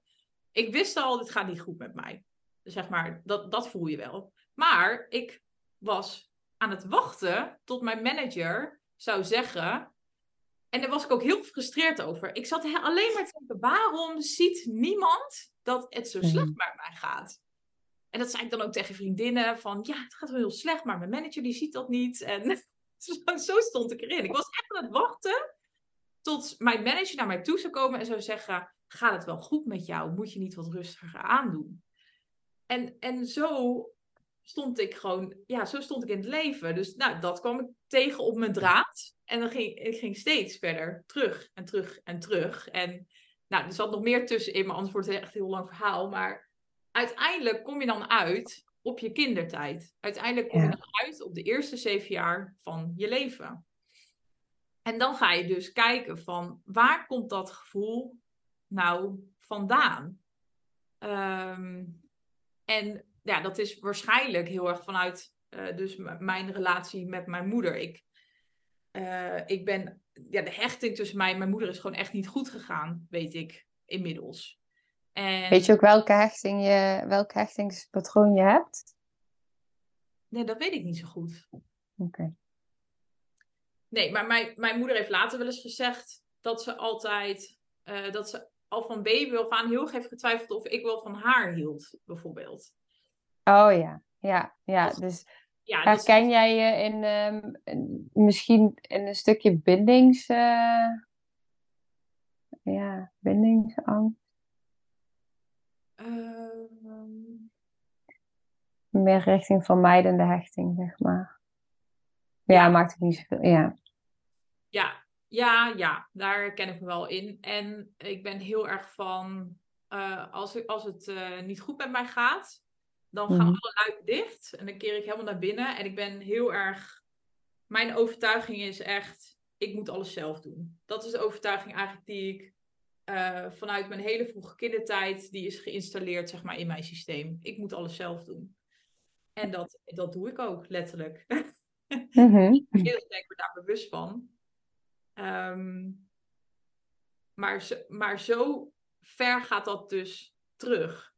ik wist al, dit gaat niet goed met mij. Zeg maar, dat, dat voel je wel. Maar ik was aan het wachten tot mijn manager zou zeggen. En daar was ik ook heel gefrustreerd over. Ik zat alleen maar te denken: waarom ziet niemand dat het zo slecht mhm. met mij gaat? En dat zei ik dan ook tegen vriendinnen: van ja, het gaat wel heel slecht, maar mijn manager die ziet dat niet. En [laughs] zo stond ik erin. Ik was echt aan het wachten tot mijn manager naar mij toe zou komen en zou zeggen: gaat het wel goed met jou? Moet je niet wat rustiger aandoen? En, en zo stond ik gewoon, ja, zo stond ik in het leven. Dus nou, dat kwam ik tegen op mijn draad. En dan ging ik ging steeds verder terug en terug en terug. En nou, er zat nog meer tussen in, maar anders wordt het echt een heel lang verhaal. Maar uiteindelijk kom je dan uit op je kindertijd. Uiteindelijk kom je dan uit op de eerste zeven jaar van je leven. En dan ga je dus kijken van waar komt dat gevoel nou vandaan? Ehm, en ja, dat is waarschijnlijk heel erg vanuit uh, dus mijn relatie met mijn moeder. Ik, uh, ik ben, ja, de hechting tussen mij en mijn moeder is gewoon echt niet goed gegaan, weet ik inmiddels. En... Weet je ook welke, hechting je, welke hechtingspatroon je hebt? Nee, dat weet ik niet zo goed. Oké. Nee, maar mijn, mijn moeder heeft later wel eens gezegd dat ze altijd, uh, dat ze al van baby af aan heel erg getwijfeld of ik wel van haar hield, bijvoorbeeld. Oh ja, ja, ja. Dus ja, herken dus... jij je in um, misschien in een stukje bindings... Uh... Ja, bindingsangst? Um... Meer richting vermijdende hechting, zeg maar. Ja, ja, maakt het niet zoveel. Ja. Ja, ja, ja, daar ken ik me wel in. En ik ben heel erg van, uh, als, als het uh, niet goed met mij gaat, dan gaan mhm. alle luiken dicht. En dan keer ik helemaal naar binnen. En ik ben heel erg, mijn overtuiging is echt, ik moet alles zelf doen. Dat is de overtuiging eigenlijk die ik uh, vanuit mijn hele vroege kindertijd, die is geïnstalleerd zeg maar in mijn systeem. Ik moet alles zelf doen. En dat, dat doe ik ook, letterlijk. Mm-hmm. [laughs] ik ben daar bewust van. Um, maar, maar zo ver gaat dat dus terug.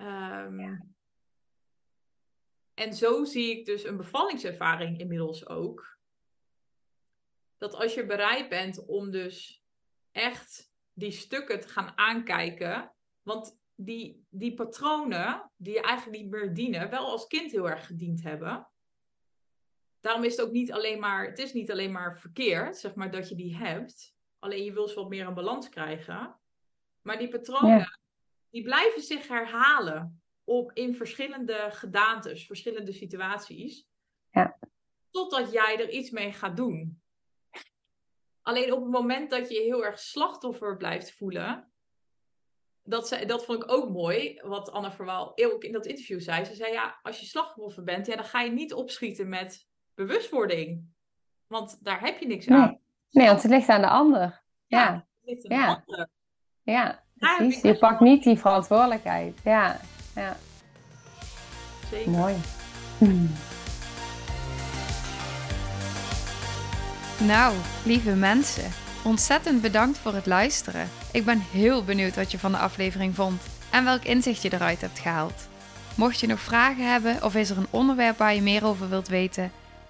Um, En zo zie ik dus een bevallingservaring inmiddels ook. Dat als je bereid bent om dus echt die stukken te gaan aankijken. Want die, die patronen die je eigenlijk niet meer dienen, wel als kind heel erg gediend hebben. Daarom is het ook niet alleen maar, het is niet alleen maar verkeerd, zeg maar, dat je die hebt. Alleen je wil ze wat meer een balans krijgen. Maar die patronen, die blijven zich herhalen op, in verschillende gedaantes, verschillende situaties. Ja. Totdat jij er iets mee gaat doen. Alleen op het moment dat je je heel erg slachtoffer blijft voelen. Dat, ze, dat vond ik ook mooi, wat Anne Verwaal ook in dat interview zei. Ze zei, ja, als je slachtoffer bent, ja, dan ga je niet opschieten met bewustwording. Want daar heb je niks aan. Nee, want het ligt aan de ander. Ja, het ligt aan ja. de ander. Ja, precies. Je pakt niet die verantwoordelijkheid. Ja, ja. Zeker. Mooi. [laughs] Nou, lieve mensen, ontzettend bedankt voor het luisteren. Ik ben heel benieuwd wat je van de aflevering vond en welk inzicht je eruit hebt gehaald. Mocht je nog vragen hebben of is er een onderwerp waar je meer over wilt weten,